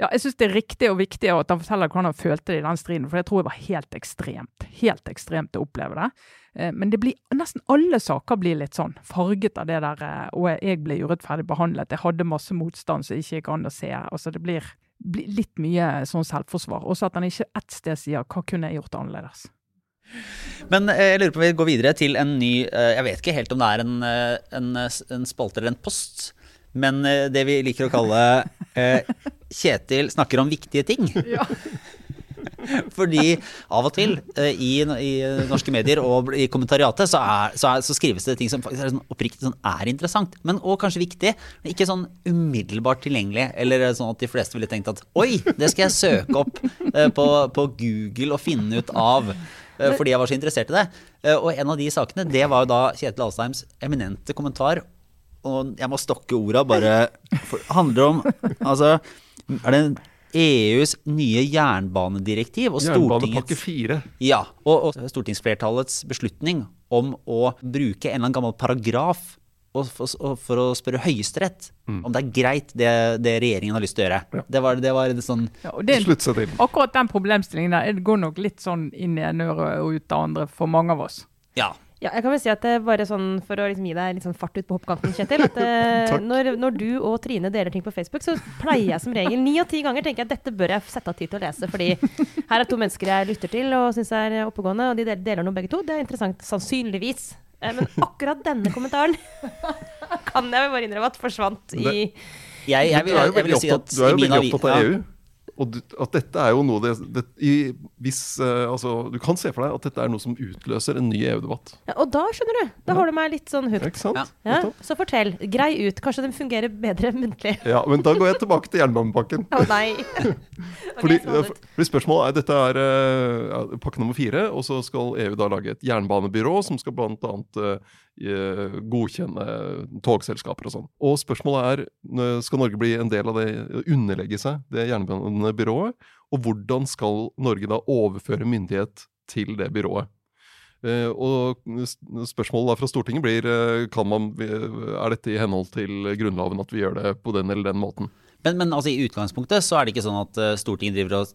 ja, jeg syns det er riktig og viktig at han forteller hvordan han følte det i den striden, for jeg tror det var helt ekstremt. Helt ekstremt å oppleve det. Eh, Men det blir, nesten alle saker blir litt sånn, farget av det der eh, Og jeg ble urettferdig behandlet, jeg hadde masse motstand som ikke gikk an å se. Altså det blir, blir litt mye sånn selvforsvar. Også at han ikke ett sted sier 'hva kunne jeg gjort annerledes'? Men eh, jeg lurer på om vi går videre til en ny eh, Jeg vet ikke helt om det er en, eh, en, eh, en spalte eller en post. men eh, det vi liker å kalle eh, Kjetil snakker om viktige ting. (laughs) Fordi av og til eh, i, i norske medier og i kommentariatet så, er, så, er, så skrives det ting som faktisk er sånn oppriktig sånn er interessant, men òg kanskje viktig. Men ikke sånn umiddelbart tilgjengelig, eller sånn at de fleste ville tenkt at oi, det skal jeg søke opp eh, på, på Google og finne ut av. eh, Fordi jeg var så interessert i det. Og en av de sakene, det var jo da Kjetil Alsheims eminente kommentar. Og jeg må stokke orda, bare for, handler om Altså, er det EUs nye jernbanedirektiv og Jernbanepakke Stortingets fire. ja, og, og stortingsflertallets beslutning om å bruke en eller annen gammel paragraf og, og, for å spørre Høyesterett om det er greit det, det regjeringen har lyst til å gjøre. Ja. Det var, det var en sånn Ja, det, Slutt seg til. akkurat den problemstillingen der det går nok litt sånn inn i en øre og ut av andre for mange av oss. Ja. Ja, jeg kan vel si at det bare sånn, For å liksom gi deg litt sånn fart ut på hoppkanten, Kjetil. at (laughs) eh, når, når du og Trine deler ting på Facebook, så pleier jeg som regel ni av ti ganger tenker jeg at dette bør jeg sette av tid til å lese. fordi her er to mennesker jeg lytter til og syns er oppegående, og de deler, deler noe begge to. Det er interessant. Sannsynligvis. Eh, Men akkurat denne kommentaren (laughs) kan jeg vel bare innrømme at forsvant i Jeg, jeg, vil, du er jo jeg, vil si at du er jo veldig opptatt av ja. EU. Og at dette er jo noe det, det, i, hvis, uh, altså, Du kan se for deg at dette er noe som utløser en ny EU-debatt. ja, Og da, skjønner du, da har du meg litt sånn hooked. Ja. Ja, så fortell. Grei ut. Kanskje den fungerer bedre (laughs) muntlig. Ja, men da går jeg tilbake til jernbanepakken. Å nei. (laughs) Ok, Fordi, fordi spørsmålet er, Dette er uh, pakke nummer fire, og så skal EU da lage et jernbanebyrå som skal bl.a. Uh, godkjenne togselskaper og sånn. Og spørsmålet er eh, skal Norge bli en del av det, underlegge seg det jernbanebyrået, og hvordan skal Norge da overføre myndighet til det byrået? Eh, og spørsmålet fra Stortinget blir eh, man, er dette i henhold til Grunnloven at vi gjør det på den eller den måten. Men, men altså, i utgangspunktet så er det ikke sånn at eh, Stortinget driver og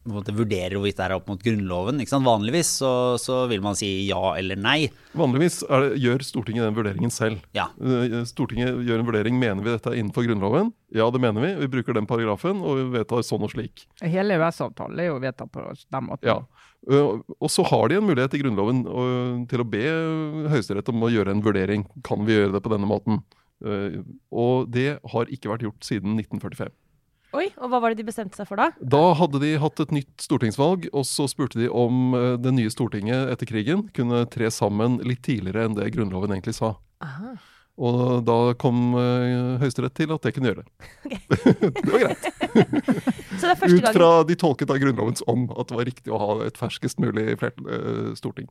på en måte vurderer hvorvidt det er opp mot Grunnloven. Ikke sant? Vanligvis så, så vil man si ja eller nei. Vanligvis er det, gjør Stortinget den vurderingen selv. Ja. Eh, Stortinget gjør en vurdering. Mener vi dette er innenfor Grunnloven? Ja, det mener vi. Vi bruker den paragrafen, og vi vedtar sånn og slik. Hele EØS-avtalen er jo vedtatt på den måten. Ja. Eh, Og så har de en mulighet i Grunnloven eh, til å be Høyesterett om å gjøre en vurdering. Kan vi gjøre det på denne måten? Og det har ikke vært gjort siden 1945. Oi, og hva var det de bestemte seg for da? Da hadde de hatt et nytt stortingsvalg, og så spurte de om eh, det nye Stortinget etter krigen kunne tre sammen litt tidligere enn det Grunnloven egentlig sa. Aha. Og da kom uh, Høyesterett til at det kunne gjøre det. (laughs) det var greit. Så det første Ut fra de tolket av Grunnlovens ånd at det var riktig å ha et ferskest mulig eh, storting.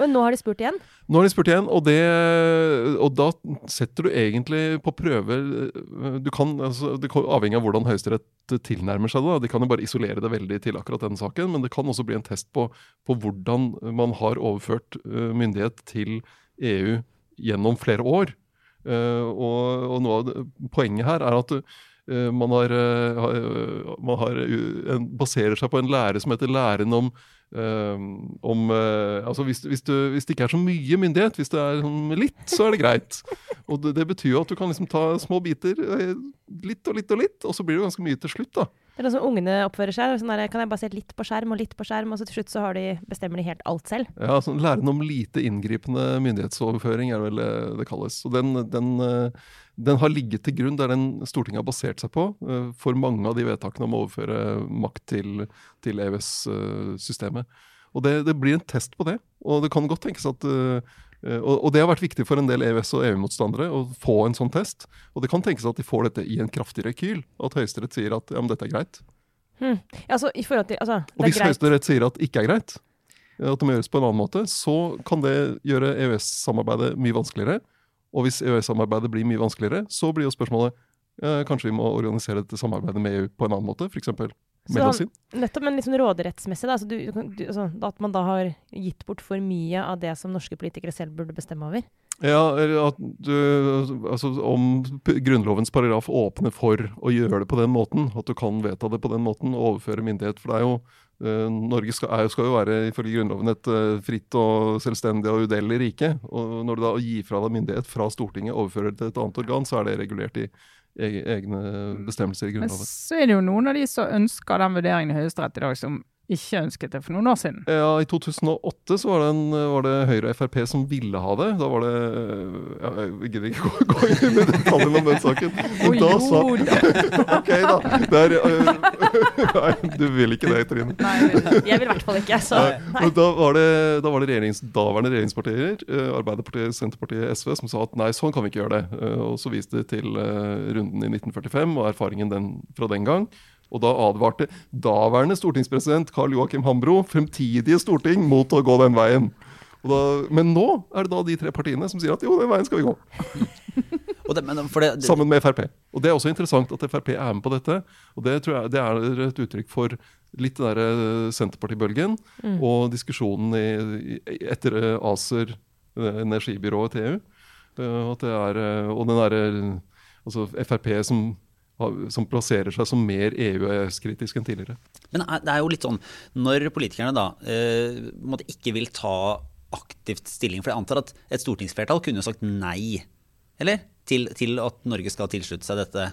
Men nå har de spurt igjen? Nå har de spurt igjen, og, det, og da setter du egentlig på prøve du kan, altså, Det avhengig av hvordan Høyesterett tilnærmer seg det. De kan jo bare isolere det veldig til akkurat denne saken, men det kan også bli en test på, på hvordan man har overført eh, myndighet til EU gjennom flere år. Eh, og, og noe av det, poenget her er at eh, man, har, eh, eh, man har, baserer seg på en lære som heter læren om eh, om eh, altså hvis, hvis, du, hvis det ikke er så mye myndighet, hvis det er sånn litt, så er det greit. Og det, det betyr jo at du kan liksom ta små biter, eh, litt og litt og litt, og så blir det ganske mye til slutt. da. Det er sånn ungene oppfører seg. Sånn der, kan jeg bare se litt på skjerm og litt på skjerm, og så til slutt så de, bestemmer de helt alt selv. Ja, sånn Læren om lite inngripende myndighetsoverføring er vel eh, det kalles. Og den, den, eh, den har ligget til grunn, det er den Stortinget har basert seg på eh, for mange av de vedtakene om å overføre makt til, til EØS-systemet. Og det, det blir en test på det. Og det kan godt tenkes at og, og det har vært viktig for en del EØS- og EU-motstandere å få en sånn test. Og det kan tenkes at de får dette i en kraftig rekyl. At Høyesterett sier at ja, men dette er greit. Hm. Altså, i forhold til, altså, Og det hvis er. Høyesterett sier at det ikke er greit, at det må gjøres på en annen måte, så kan det gjøre EØS-samarbeidet mye vanskeligere. Og hvis EØS-samarbeidet blir mye vanskeligere, så blir jo spørsmålet eh, kanskje vi må organisere dette samarbeidet med EU på en annen måte, f.eks. Så. Nettopp, men liksom råderettsmessig, da, altså, du, du, altså, at man da har gitt bort for mye av det som norske politikere selv burde bestemme over. Ja, at du, altså om Grunnlovens paragraf åpner for å gjøre det på den måten, at du kan vedta det på den måten og overføre myndighet. For det er jo eh, Norge skal, er, skal jo være ifølge Grunnloven et eh, fritt og selvstendig og udelig rike. Og når du da gir fra deg myndighet fra Stortinget overfører det til et annet organ, så er det regulert i egne bestemmelser i Men så er det jo noen av de som ønsker den vurderingen i Høyesterett i dag, som ikke ønsket det for noen år siden. Ja, I 2008 så var det, en, var det Høyre og Frp som ville ha det. Da var det ja, Jeg gidder ikke gå, gå inn i detaljene om den saken. Men da sa. (laughs) Ok, da. Der, er, øh, (laughs) nei, du vil ikke det, Trine. Nei, jeg vil i hvert fall ikke. Så nei. Men Da var det, da var det regjerings, daværende regjeringspartier, eh, Arbeiderpartiet, Senterpartiet, SV, som sa at nei, sånn kan vi ikke gjøre det. Eh, Og så viste de til runden i 1945 og erfaringen den, fra den gang. Og da advarte daværende stortingspresident Karl Joakim Hambro fremtidige storting mot å gå den veien. Og da, men nå er det da de tre partiene som sier at jo, den veien skal vi gå. (laughs) Og det, men for det, det, Sammen med Frp. Og det er også interessant at Frp er med på dette. Og det tror jeg det er et uttrykk for litt den derre Senterpartibølgen og diskusjonen i, i, etter eh, ACER, eh, energibyrået til EU. Eh, At det er, eh, og den derre altså Frp som, som plasserer seg som mer EU-kritisk enn tidligere. Men det er jo litt sånn, når politikerne da eh, ikke vil ta aktivt stilling, for jeg antar at et stortingsflertall kunne sagt nei, eller? Til, til at Norge skal tilslutte seg dette.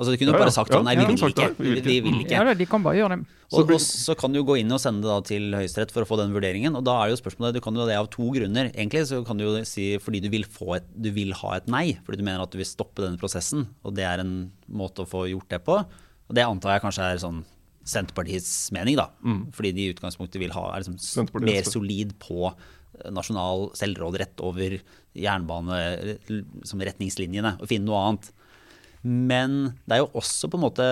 Altså De kunne jo bare sagt Ja, sånn nei, ja, vi vil ikke. det. Vi, vi, vi vil ikke. Ja, de kan bare gjøre det. Og, og så kan du gå inn og sende det da til Høyesterett for å få den vurderingen. Og da er det jo spørsmålet, du kan jo det av to grunner. Egentlig så kan du jo si fordi du vil, få et, du vil ha et nei. Fordi du mener at du vil stoppe denne prosessen. Og det er en måte å få gjort det på. Og det antar jeg kanskje er sånn Senterpartiets mening, da. Fordi de i utgangspunktet vil ha er liksom mer solid på eh, nasjonal selvråderett over jernbane retningslinjene og finne noe annet. Men det er jo også på en måte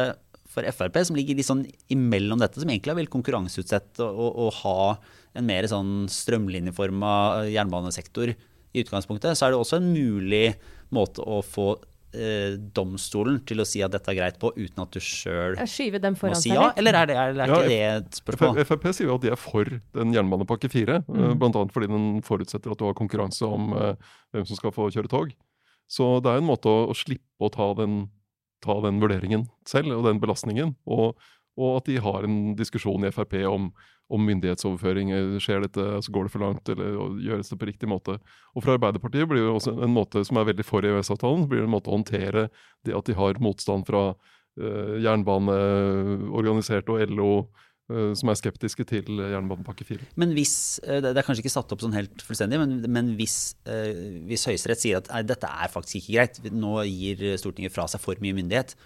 for Frp, som ligger litt sånn imellom dette, som egentlig har vel konkurranseutsette og, og, og ha en mer sånn strømlinjeforma jernbanesektor i utgangspunktet, så er det også en mulig måte å få eh, domstolen til å si at dette er greit på, uten at du sjøl må si ja? Eller er, det, er, er Ja, ikke det et spørsmål? Frp sier jo at de er for den jernbanepakke 4, mm. bl.a. fordi den forutsetter at du har konkurranse om eh, hvem som skal få kjøre tog. Så det er en måte å, å slippe å ta den, ta den vurderingen selv, og den belastningen. Og, og at de har en diskusjon i Frp om, om myndighetsoverføring. eh, Skjer dette, altså går det for langt, eller gjøres det på riktig måte? Og fra Arbeiderpartiet blir det også en måte som er veldig for EØS-avtalen, blir det en måte å håndtere det at de har motstand fra eh, jernbaneorganiserte og LO, som er skeptiske til jernbanepakke 4. Men hvis, eh, det er kanskje ikke satt opp sånn helt fullstendig, men, men hvis, eh, hvis Høyesterett sier at nei, dette er faktisk ikke greit, nå gir Stortinget fra seg for mye myndighet,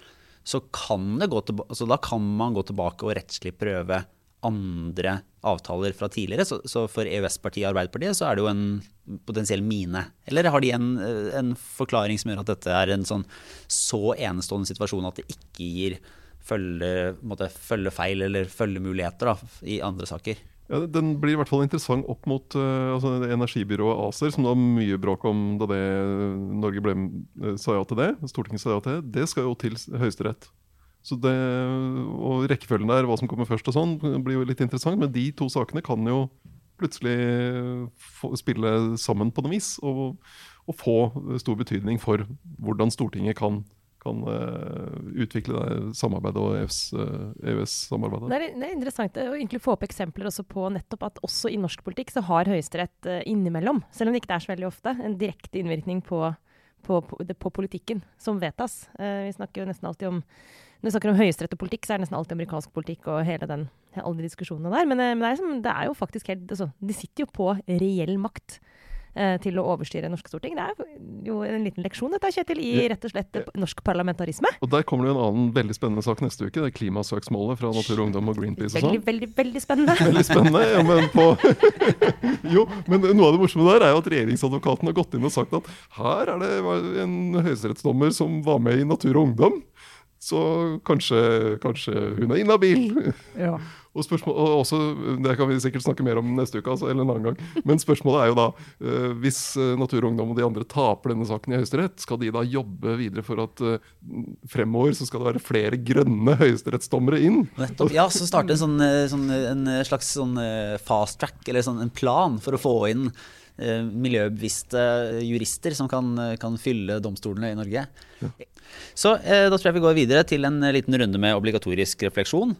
så kan tilba altså da kan man gå tilbake og rettslig prøve andre avtaler fra tidligere. Så, så for EØS-partiet og Arbeiderpartiet så er det jo en potensiell mine. Eller har de en, eh, en forklaring som gjør at dette er en sånn så enestående situasjon at det ikke gir følge, på følge feil eller eller følgemuligheter da, i andre saker? Ja, Den blir i hvert fall interessant opp mot uh, altså energibyrået ACER, som det var mye bråk om da det, Norge ble, eh, sa ja til det. Stortinget sa ja til det. Det skal jo til Høyesterett. Så det, og rekkefølgen der, hva som kommer først og sånn, blir jo litt interessant. Men de to sakene kan jo plutselig få, spille sammen på noe vis, og, og få stor betydning for hvordan Stortinget kan, kan eh, utvikle det samarbeidet og EØS-samarbeidet. Det er, det er interessant å få opp eksempler også på nettopp at også i norsk politikk så har Høyesterett eh, innimellom, selv om det ikke er så veldig ofte, en direkte innvirkning på, på, på, det- på politikken som vedtas. Eh, vi snakker jo nesten alltid om når vi snakker om Høyesterett og politikk, så er det nesten alltid amerikansk politikk og hele den, alle de diskusjonene der. Men, eh, men det, er det er jo faktisk helt altså, De sitter jo på reell makt eh, til å overstyre norske storting. Det er jo en liten leksjon, dette, Kjetil, i rett og slett eh, norsk parlamentarisme. Og Der kommer det jo en annen veldig spennende sak neste uke. Det er klimasøksmålet fra Natur og Ungdom og Greenpeace. og Veldig, sånn. veldig, veldig spennende. (laughs) Veldig spennende. Ja, men på (laughs) jo, men noe av det morsomme der er jo at regjeringsadvokaten har gått inn og sagt at her er det en høyesterettsdommer som var med i Natur og Ungdom. Så kanskje, kanskje hun er inhabil. Ja. (laughs) Og spørsmål, og også, Det kan vi sikkert snakke mer om neste uke, altså, eller en annen gang. Men spørsmålet er jo da, eh, hvis Naturungdom Natur og Ungdom og de andre taper denne saken i Høyesterett, skal de da jobbe videre for at eh, fremover så skal det være flere grønne høyesterettsdommere inn? Nettopp. Ja, så starte en, sånn, eh, sånn, en slags sånn eh, fast track, eller sånn, en plan for å få inn eh, miljøbevisste jurister som kan, kan fylle domstolene i Norge. Så eh, da tror jeg vi går videre til en liten runde med obligatorisk refleksjon.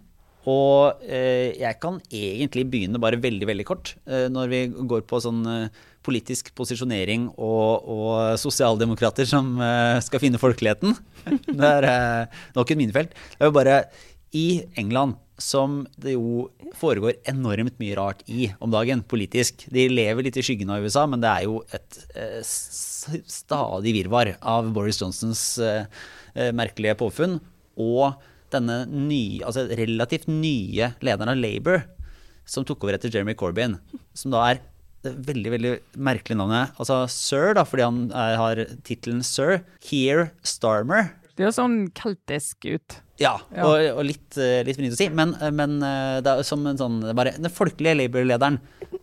Og eh, jeg kan egentlig begynne bare veldig veldig kort, eh, når vi går på sånn eh, politisk posisjonering og, og sosialdemokrater som eh, skal finne folkeligheten. (laughs) Det er eh, nok et minefelt. Det er jo bare i England, som det jo foregår enormt mye rart i om dagen politisk. De lever litt i skyggen av USA, men det er jo et eh, stadig virvar av Boris Johnsons merkelige påfunn. Og denne nye, altså relativt nye lederen av Labour, som tok over etter Jeremy Corbyn, som da er det veldig veldig merkelig navnet. Altså sir, da, fordi han er, har tittelen sir. Keir Starmer. Det er sånn keltisk ut. Ja, ja. og, og litt, eh, litt å si. Men, eh, men, eh, det er som en sånn bare Den folkelige Labour-lederen.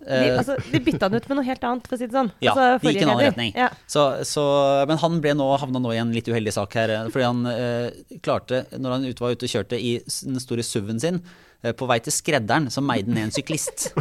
De, altså, de bytta han ut med noe helt annet, for å si det sånn. Ja, altså, de gikk en annen retning. Ja. Så, så, men han ble nå, havna nå i en litt uheldig sak her. Fordi han eh, klarte, når han var ute og kjørte i den store SUV-en sin, eh, på vei til skredderen, så meide han ned en syklist.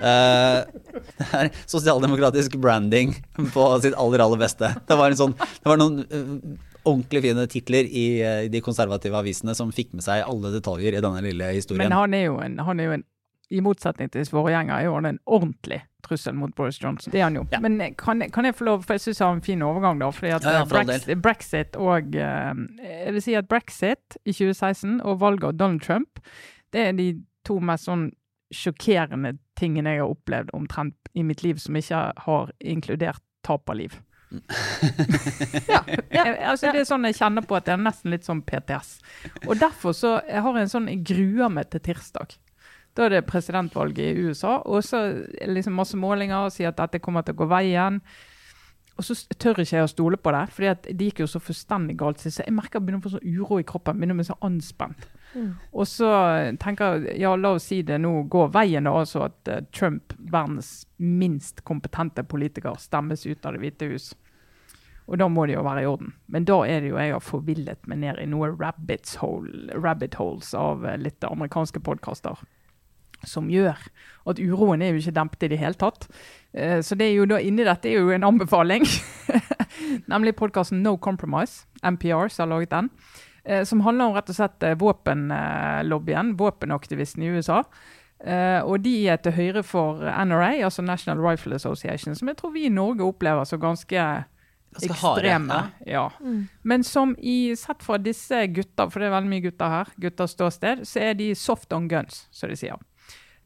Uh, (laughs) (laughs) det er sosialdemokratisk branding på sitt aller, aller beste. Det var, sånn, det var noen uh, ordentlig fine titler i uh, de konservative avisene som fikk med seg alle detaljer i denne lille historien. Men han er jo en, han er jo en i motsetning til forgjenger, er jo han en ordentlig trussel mot Boris Johnson. Det er han jo. Ja. Men kan, kan, jeg få lov, for jeg syns jeg har en fin overgang, da. fordi at ja, ja, Brexit, Brexit, og Jeg vil si at brexit i 2016 og valget av Donald Trump, det er de to mest sånn sjokkerende tingene jeg har opplevd omtrent i mitt liv som ikke har inkludert tap av liv. Ja, ja, (laughs) altså Det er sånn jeg kjenner på at det er nesten litt sånn PTS. Og derfor så jeg har en sånn Jeg gruer meg til tirsdag. Da er det presidentvalget i USA, og så liksom masse målinger og sier at dette kommer til å gå veien. Og så tør ikke jeg å stole på det, for det gikk jo så fullstendig galt. Så jeg merker jeg begynner å få sånn uro i kroppen. begynner å bli så anspent. Mm. Og så tenker jeg ja, la oss si det nå går veien, da, altså at uh, Trump, verdens minst kompetente politiker, stemmes ut av Det hvite hus. Og da må det jo være i orden. Men da er det jo jeg har forvillet meg ned i noen hole, rabbit holes av uh, litt amerikanske podkaster. Som gjør at uroen er jo ikke dempet i det hele tatt. Uh, så det er jo da inni dette er jo en anbefaling. (laughs) Nemlig podkasten No Compromise. NPR som har laget den. Eh, som handler om rett og slett eh, våpenlobbyen, våpenaktivisten i USA. Og de er til høyre for NRA, altså National Rifle Association, som jeg tror vi i Norge opplever som ganske, ganske ekstreme. Harde, ja. ja. Mm. Men som i, sett fra disse gutta, for det er veldig mye gutter her, gutters ståsted, så er de soft on guns, som de sier.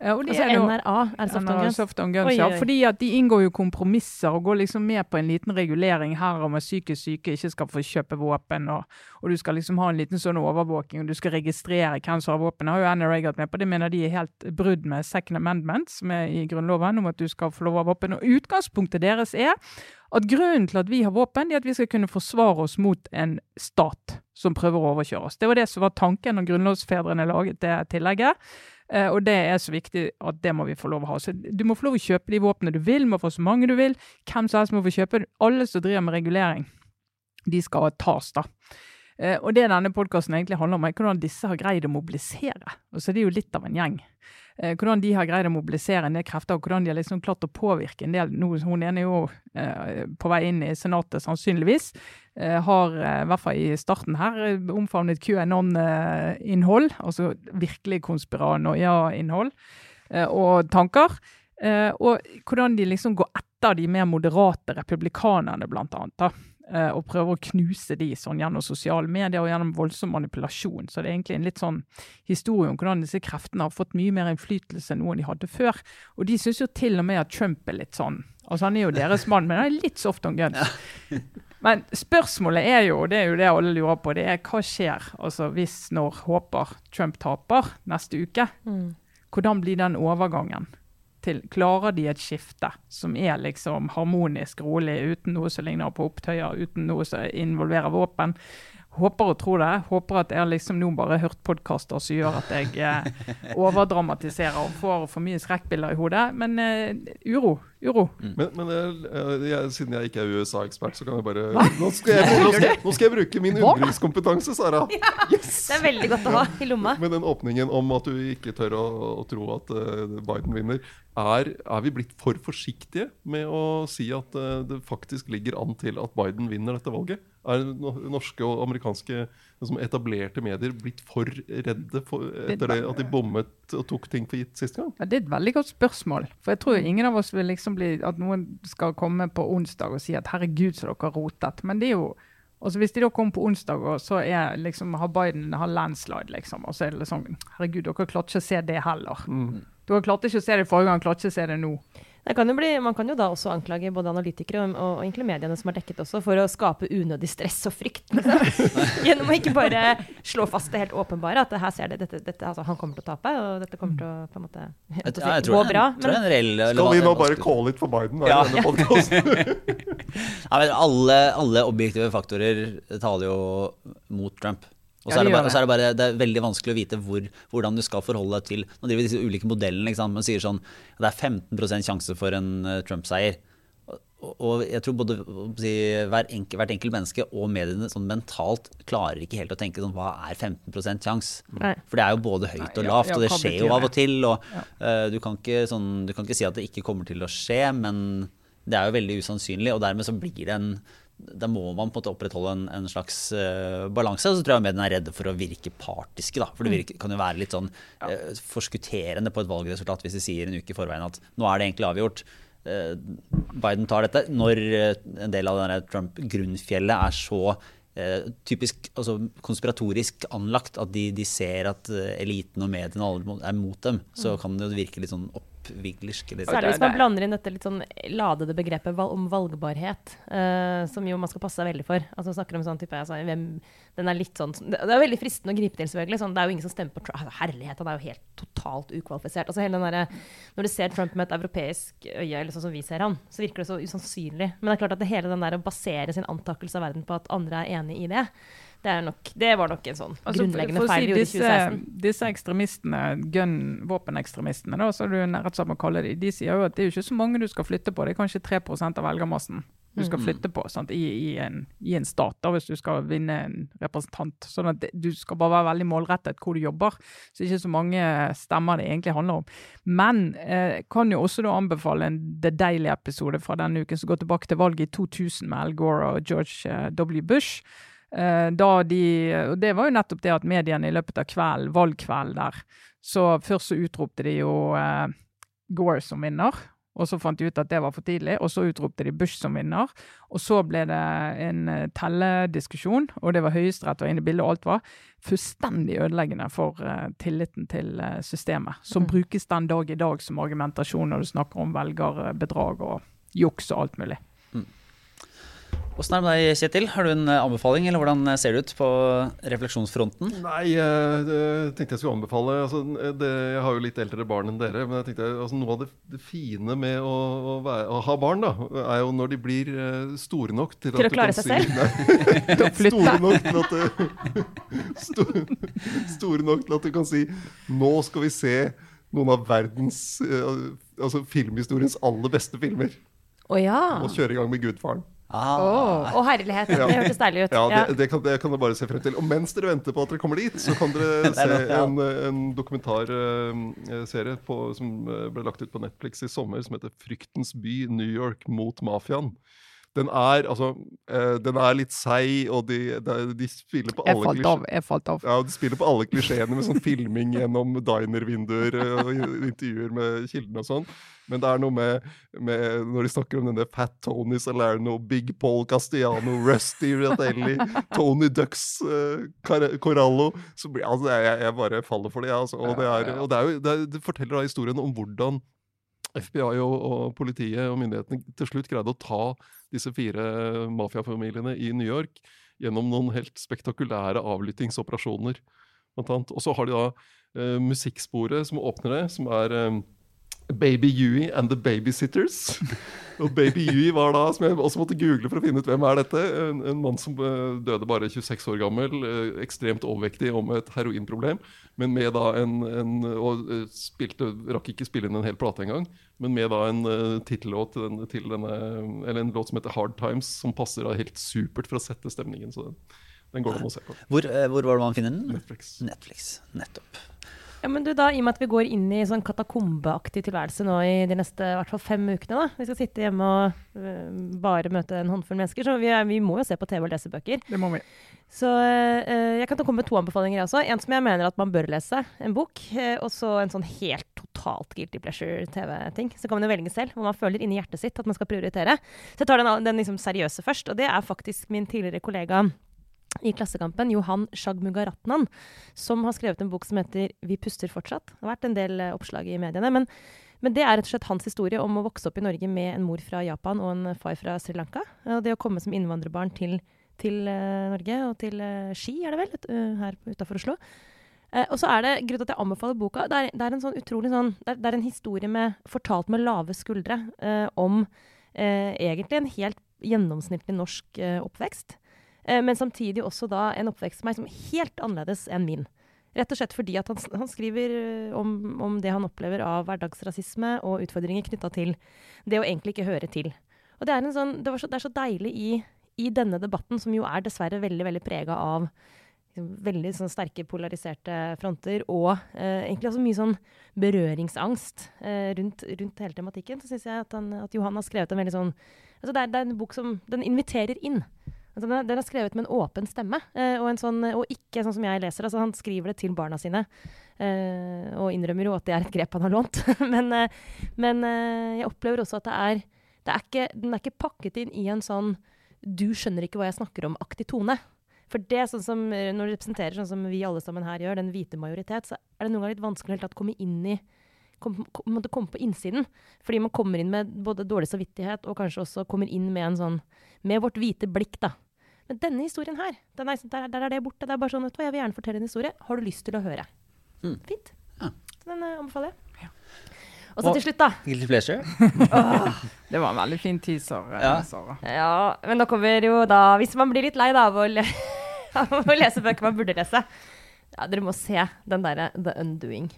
Og altså NRA, er det soft on guns? Soft on guns oi, oi. Ja, fordi at de inngår jo kompromisser og går liksom med på en liten regulering her om at psykisk syke ikke skal få kjøpe våpen, og, og, du skal liksom ha en liten sånn overvåking, og du skal registrere hvem som har våpen. Det har jo NRA gått med på. Det mener de er helt brudd med Second Amendment, som er i Grunnloven, om at du skal få lov av våpen. Og utgangspunktet deres er at grunnen til at vi har våpen, er at vi skal kunne forsvare oss mot en stat som prøver å overkjøre oss. Det var det som var tanken når grunnlovsfedrene laget det tillegget. Uh, og det er så viktig at det må vi få lov å ha. Så Du må få lov å kjøpe de våpnene du vil, må få så mange du vil. Hvem som helst må få kjøpe. Alle som driver med regulering, de skal tas, da. Uh, og det denne podkasten egentlig handler om, er hvordan disse har greid å mobilisere. Og så er det jo litt av en gjeng. Eh, hvordan de har greid å mobilisere en del krefter, og hvordan de har liksom klart å påvirke en del. Nå, hun ene er jo eh, på vei inn i Senatet, sannsynligvis. Eh, har eh, i hvert fall i starten her eh, omfavnet QAnon-innhold, eh, altså virkelig konspiranoia-innhold og tanker. og hvordan de liksom går etter de mer moderate republikanerne, blant annet. da. Eh, og prøver å knuse de sånn gjennom sosiale medier og gjennom voldsom manipulasjon. Så det er egentlig en litt sånn historie om hvordan disse kreftene har fått mye mer innflytelse enn noen de hadde før. Og de syns jo til og med at Trump er litt sånn Altså Han er jo deres (laughs) mann, men han er litt soft on guns. Men spørsmålet er jo, og det er jo det alle lurer på, det er hva skjer altså hvis, når, håper Trump taper neste uke? Mm. Hvordan blir den overgangen? Til Klarer de et skifte som er liksom harmonisk rolig, uten noe som ligner på opptøyer, uten noe som involverer våpen? Håper og tror det. Håper at jeg liksom nå bare har hørt podkaster som gjør at jeg eh, overdramatiserer og får for mye skrekkbilder i hodet. Men eh, uro. Uro. Mm. Men, men jeg, jeg, siden jeg ikke er USA-ekspert, så kan jeg bare nå skal jeg, nå, skal, nå skal, jeg, (laughs) bruke min undringskompetanse, Sara. (laughs) Yes! Det er veldig godt å ha i lomma. Med den åpningen om at du ikke tør å, å tro at uh, Biden vinner. Er, er, vi blitt for forsiktige med å si at uh, det faktisk ligger an til at Biden vinner dette valget? Er norske og amerikanske liksom, etablerte medier blitt for redde for, etter det at de bommet og tok ting for gitt sist gang? Ja, det er et veldig godt spørsmål. For jeg tror ingen av oss vil liksom bli at noen skal komme på onsdag og si at herregud, så dere har rotet. Men det er jo Og Hvis de da kommer på onsdag, og så er liksom, har Biden har landslide, liksom, og så er det sånn Herregud, dere klarte ikke å se det heller. Dere klarte ikke å se det forrige gang, klarte ikke å se det nå. Det kan jo bli, man kan jo da også anklage både analytikere og, og, og egentlig mediene som har dekket også, for å skape unødig stress og frykt. (laughs) Gjennom å ikke bare slå fast det helt åpenbare, at her ser det, dette, dette, altså, han kommer til å tape, og dette kommer til å på en måte Jeg, jeg, ja, jeg gå bra. er reell Skal vi nå bare calle call it for Biden? Da, Ja. i denne? (laughs) Ja, men alle, alle objektive faktorer taler jo mot Trump. Og så Ja, er, det bare, det. så er det bare det er veldig vanskelig å vite hvor, hvordan du skal forholde deg til Nå driver disse ulike modellene. Sant? Man sier sånn det er 15% sjanse for en eh, Trump-seier. Og, og jeg tror både si, hver enkel, hvert enkelt menneske og mediene sånn mentalt klarer ikke helt å tenke sånn hva er 15 sjanse? For det er jo både høyt og lavt, og det skjer jo av og til. Og, uh, du, kan ikke, sånn, du kan ikke si at det ikke kommer til å skje, men det er jo veldig usannsynlig, og dermed så blir det en da må man på en måte opprettholde en, en slags uh, balanse. Og så tror jeg mediene er redde for å virke partiske. Da. For det virker, kan jo være litt sånn uh, forskutterende på et valgresultat hvis de sier en uke i forveien at nå er det egentlig avgjort. Uh, Biden tar dette. Når en del av det Trump-grunnfjellet er så typisk altså konspiratorisk anlagt at de, de ser at eliten og mediene er mot dem, så kan det jo virke litt sånn oppviglersk. Særlig hvis man blander inn dette litt sånn ladede begrepet om valgbarhet, uh, som jo man skal passe seg veldig for. Altså snakker om sånn type, altså, hvem, den er litt sånn, det det er veldig fristende å gripe til, selvfølgelig. Sånn, det er jo ingen som stemmer på Trump. Altså, herlighet, han er jo helt totalt ukvalifisert. Altså, hele den der, når du ser Trump med et europeisk øye, eller sånn som vi ser han, så virker det så usannsynlig. Men det er klart at det hele den der å basere sin antakelse av verden på at andre er enig i det, det, nok, det var nok en sånn Altså, grunnleggende for si feil vi gjorde i disse, 2016. Disse ekstremistene, gun, våpenekstremistene, da, så du er sammen kaller de, de sier jo at det er jo ikke så mange du skal flytte på. Det er kanskje 3% av velgermassen du skal flytte på sant, i, i, en, i en stat, da, hvis du skal vinne en representant. Sånn at Du skal bare være veldig målrettet hvor du jobber. Så ikke så mange stemmer det egentlig handler om. Men eh, kan jo også da anbefale en The Daily-episode fra denne uken som går tilbake til valget i 2000 med Al Gore og George eh, W. Bush. Eh, da de, og det var jo nettopp det at mediene i løpet av kvelden, valgkvelden der, så først så utropte de jo eh, Gore som vinner. Og så fant de ut at det var for tidlig, og så utropte de Bush som vinner. Og så ble det en eh, tellediskusjon, og det var Høyesterett var inne i bildet, og alt var fullstendig ødeleggende for uh, tilliten til uh, systemet. Som brukes den dag i dag som argumentasjon når du snakker om velgerbedrag og juks og alt mulig. Åssen er det med deg, Kjetil? Har du en eh, anbefaling, eller hvordan ser det ut på refleksjonsfronten? Nei, jeg eh, tenkte jeg skulle anbefale altså, det, Jeg har jo litt eldre barn enn dere. Men jeg tenkte altså, noe av det, det fine med å, å, være, å ha barn, da, er jo når de blir eh, store nok til, Til at å klare du kan seg si, selv? Nei, (laughs) store nok til at (laughs) store, store nok til at du kan si Nå skal vi se noen av verdens eh, Altså filmhistoriens aller beste filmer. Å ja. Og kjøre i gang med Gudfaren. Ah, Å herlighet, det hørtes deilig ut. Ja, Ja. det, det, kan, det kan dere bare se frem til. Og mens dere venter på at dere kommer dit, så kan dere (laughs) se en, en dokumentarserie på, som ble lagt ut på Netflix i sommer, som heter 'Fryktens by New York mot mafiaen'. Den er, altså, uh, den er litt seig, og de, de, de spiller på Jeg alle falt av. jeg falt av. Ja, De spiller på alle klisjeene med sånn (laughs) filming gjennom dinervinduer eh, og intervjuer med kildene og sånn. Men det er noe med, med når de snakker om denne Fat Tony Salerno, Big Paul Castellano, Rusty Ratelli, Tony Ducks, uh, Corallo så blir, altså, jeg, jeg bare faller for det. jeg, Altså. Og, det, er, og det, er jo, det, er, det forteller da historien om hvordan FBI og, og politiet og myndighetene til slutt greide å ta disse fire mafiafamiliene i New York gjennom noen helt spektakulære avlyttingsoperasjoner. Og så har de da eh, musikksporet som åpner det, som er eh, Baby Huey and The Babysitters. (laughs) Og Baby Huey var da, som jeg også måtte google for å finne ut hvem er dette, en, en mann som eh, døde bare 26 år gammel, eh, ekstremt overvektig og med et heroinproblem, men med da en, en Og eh, spilte, rakk ikke spille inn en hel plate engang, men med da en tittellåt til, den, til denne Eller en låt som heter Hard Times, som passer da helt supert for å sette stemningen. Så den, den går det an å se på. hvor, hvor var det man finner den? Netflix. Netflix. Nettopp. Ja, men du da, I og med at vi går inn i sånn katakombeaktig tilværelse nå i de neste i hvert fall fem ukene, da. vi skal sitte hjemme og uh, bare møte en håndfull mennesker, så vi, er, vi må jo se på TV og lese bøker. Det må vi. Så uh, jeg kan komme med to anbefalinger også. En som jeg mener at man bør lese, en bok. Uh, og så en sånn helt totalt guilty pleasure-TV-ting. Så kan man jo velge selv, hvor man føler inni hjertet sitt at man skal prioritere. Så jeg tar den, den liksom seriøse først, og det er faktisk min tidligere kollega i Klassekampen, Johan Shagmugaratnan, som har skrevet en bok som heter 'Vi puster fortsatt'. Det har vært en del eh, oppslag i mediene. Men, men det er rett og slett hans historie om å vokse opp i Norge med en mor fra Japan og en far fra Sri Lanka. Og det å komme som innvandrerbarn til, til uh, Norge, og til uh, Ski, er det vel, uh, her utafor Oslo. Og så er det grunnen til at jeg anbefaler boka. Det er, det er en sånn utrolig sånn det er, det er en historie med, fortalt med lave skuldre om egentlig en helt gjennomsnittlig norsk oppvekst. Eh, men samtidig også da en oppvekst for meg som helt annerledes enn min. Rett og slett fordi at han, han skriver eh, om, om det han opplever av hverdagsrasisme og utfordringer knytta til det å egentlig ikke høre til. Og det er, sånn, det så, det er så deilig i, i denne debatten, som jo er dessverre veldig veldig prega av liksom, veldig sånn sterke polariserte fronter, og eh, egentlig også mye sånn berøringsangst eh, rundt, rundt hele tematikken, så syns jeg at, han, at Johan har skrevet en veldig sånn altså det, er, det er en bok som Den inviterer inn. Altså den, er, skrevet med en åpen stemme, eh, og, en sånn, og ikke sånn som jeg leser. Altså han skriver det til barna sine, eh, og innrømmer jo at det er et grep han har lånt. (laughs) men eh, men eh, jeg opplever også at det er, det er ikke, den er ikke pakket inn i en sånn 'du skjønner ikke hva jeg snakker om'-aktig tone. For det er sånn som, eh, når du representerer sånn som vi alle sammen her gjør, den hvite majoritet, så er det noen ganger litt vanskelig å komme inn i kom, kom, komme på innsiden. Fordi man kommer inn med både dårlig samvittighet og kanskje også kommer inn med en sånn med vårt hvite blikk, da. Men denne historien her, den er, der, der er det borte. Det er bare sånn, vet du jeg vil gjerne fortelle en historie. Har du lyst til å høre? Mm. Fint. Ja. Så den uh, anbefaler jeg. Og så til slutt, da. Guilty pleasure? (laughs) Det var en veldig fin teaser, eh, Ja. Sara. Ja, men da kommer jo da Hvis man blir litt lei da, av å, le (laughs) av å lese bøker man burde lese, ja, dere må se den derre The Undoing.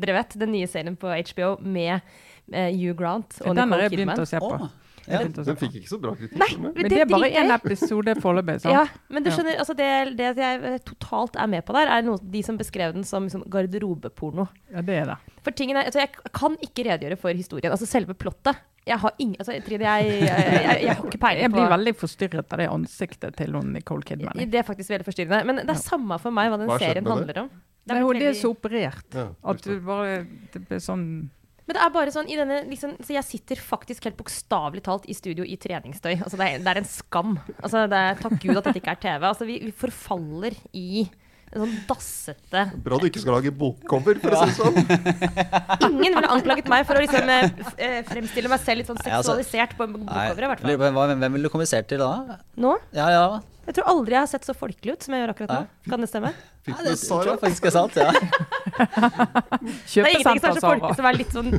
Dere vet, den nye serien på HBO med med Hugh Grant og Den har jeg begynt å se på. Jeg ja. Den fikk ikke så bra kritikk. Nei, men- men det er bare én episode foreløpig. (laughs) Ja, men du skjønner, altså det, det jeg eh, totalt er med på der, er noe, de som beskrev den som liksom garderobeporno. Ja, det er det. For tingen er, altså jeg kan ikke redegjøre for historien, altså selve plottet. Jeg har ingen, altså Trine, jeg, jeg, jeg, jeg har ikke peiling Jeg blir veldig forstyrret av det ansiktet til hun Nicole Kidman. Det er faktisk veldig forstyrrende. Men det er samme for meg hva den Hva serien handler om. Det Nei, er hun det er så operert Ja, at du bare Det blir sånn Men det er bare sånn i denne liksom, Så jeg sitter faktisk helt bokstavelig talt i studio i treningstøy. Altså det er, det er en skam. Altså det er, takk Gud at dette ikke er TV. Altså vi, vi forfaller i en sånn dassete Bra du ikke skal lage bokcover, for å si det sånn. Ingen ville anklaget meg for å liksom, eh, eh, fremstille meg selv litt sånn altså- seksualisert på bokcoveret, i hvert fall. Hvem ville du kommunisert til da? Nå? Ja, ja. Jeg tror aldri jeg har sett så folkelig ut som jeg gjør akkurat nå. Nei. Kan det stemme? Ja, det tror jeg faktisk er sant. ja. (laughs) Det er ingenting som er så folkelig som å være litt sånn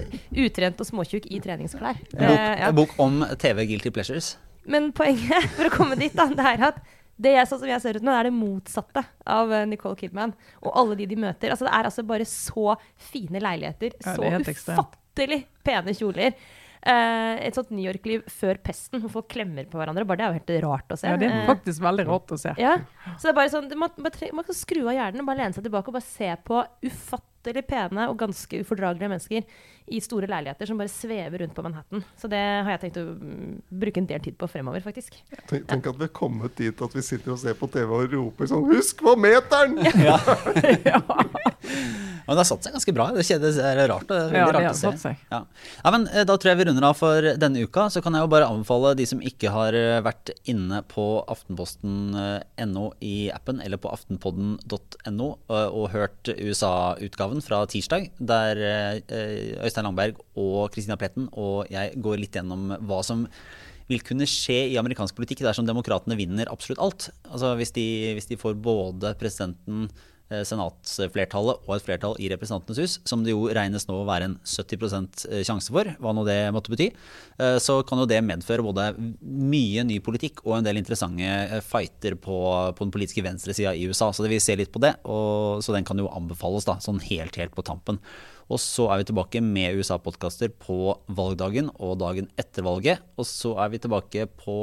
utrent og småtjukk i treningsklær. En bok, Eh, ja. en bok om TV Guilty Pleasures. Men poenget (laughs) for å komme dit, da, det er at det jeg, sånn som jeg ser ut nå, er det motsatte av eh, Nicole Kidman. Og alle de de møter. Altså, det er altså bare så fine leiligheter. Så ja, ufattelig pene kjoler. Eh, et sånt New York-liv før pesten, hvor folk klemmer på hverandre. Bare det er jo helt rart å se. Ja, det er Eh, faktisk veldig rart å se. ja. Så det er bare sånn, man, man, kan skru av hjernen og bare lene seg tilbake og bare se på ufattelig pene og ganske ufordragelige mennesker i store leiligheter som bare svever rundt på Manhattan. Så det har jeg tenkt å mm, bruke en del tid på fremover, faktisk. Tenk, tenk at vi er kommet dit at vi sitter og ser på TV og roper sånn 'Husk på meteren!' (laughs) Men det har satt seg ganske bra. Det kjedes, det er rart, det er Ja, det rart har å se. satt seg. Ja. ja, men eh, Da tror jeg vi runder av for denne uka. Så kan jeg jo bare anbefale de som ikke har eh, vært inne på aftenposten.no i appen, eller på aftenpodden.no eh, og hørt USA-utgaven fra tirsdag, der eh, Øystein Langberg og Kristina Pletten og jeg går litt gjennom hva som vil kunne skje i amerikansk politikk dersom demokratene vinner absolutt alt. Altså hvis de, hvis de får både presidenten eh, senatsflertallet og et flertall i Representantenes hus, som det jo regnes nå å være en 70% sjanse for, hva nå det måtte bety, eh, så kan jo det medføre både mye ny politikk og en del interessante eh, fighter på, på den politiske venstresida i USA. Så det vil se litt på det, og, så den kan jo anbefales da, sånn helt, helt på tampen. Og så er vi tilbake med USA-podkaster på valgdagen og dagen etter valget. Og så er vi tilbake på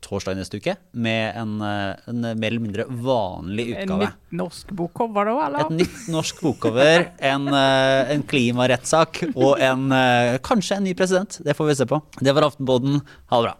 torsdag neste uke med en, eh, en mer eller mindre vanlig En utgave. nytt norsk bokcover da, eller? Et nytt norsk bokcover, en, eh, en klimarettssak og en, eh, kanskje en ny president. Det får vi se på. Det var Aftenboden. Ha det bra.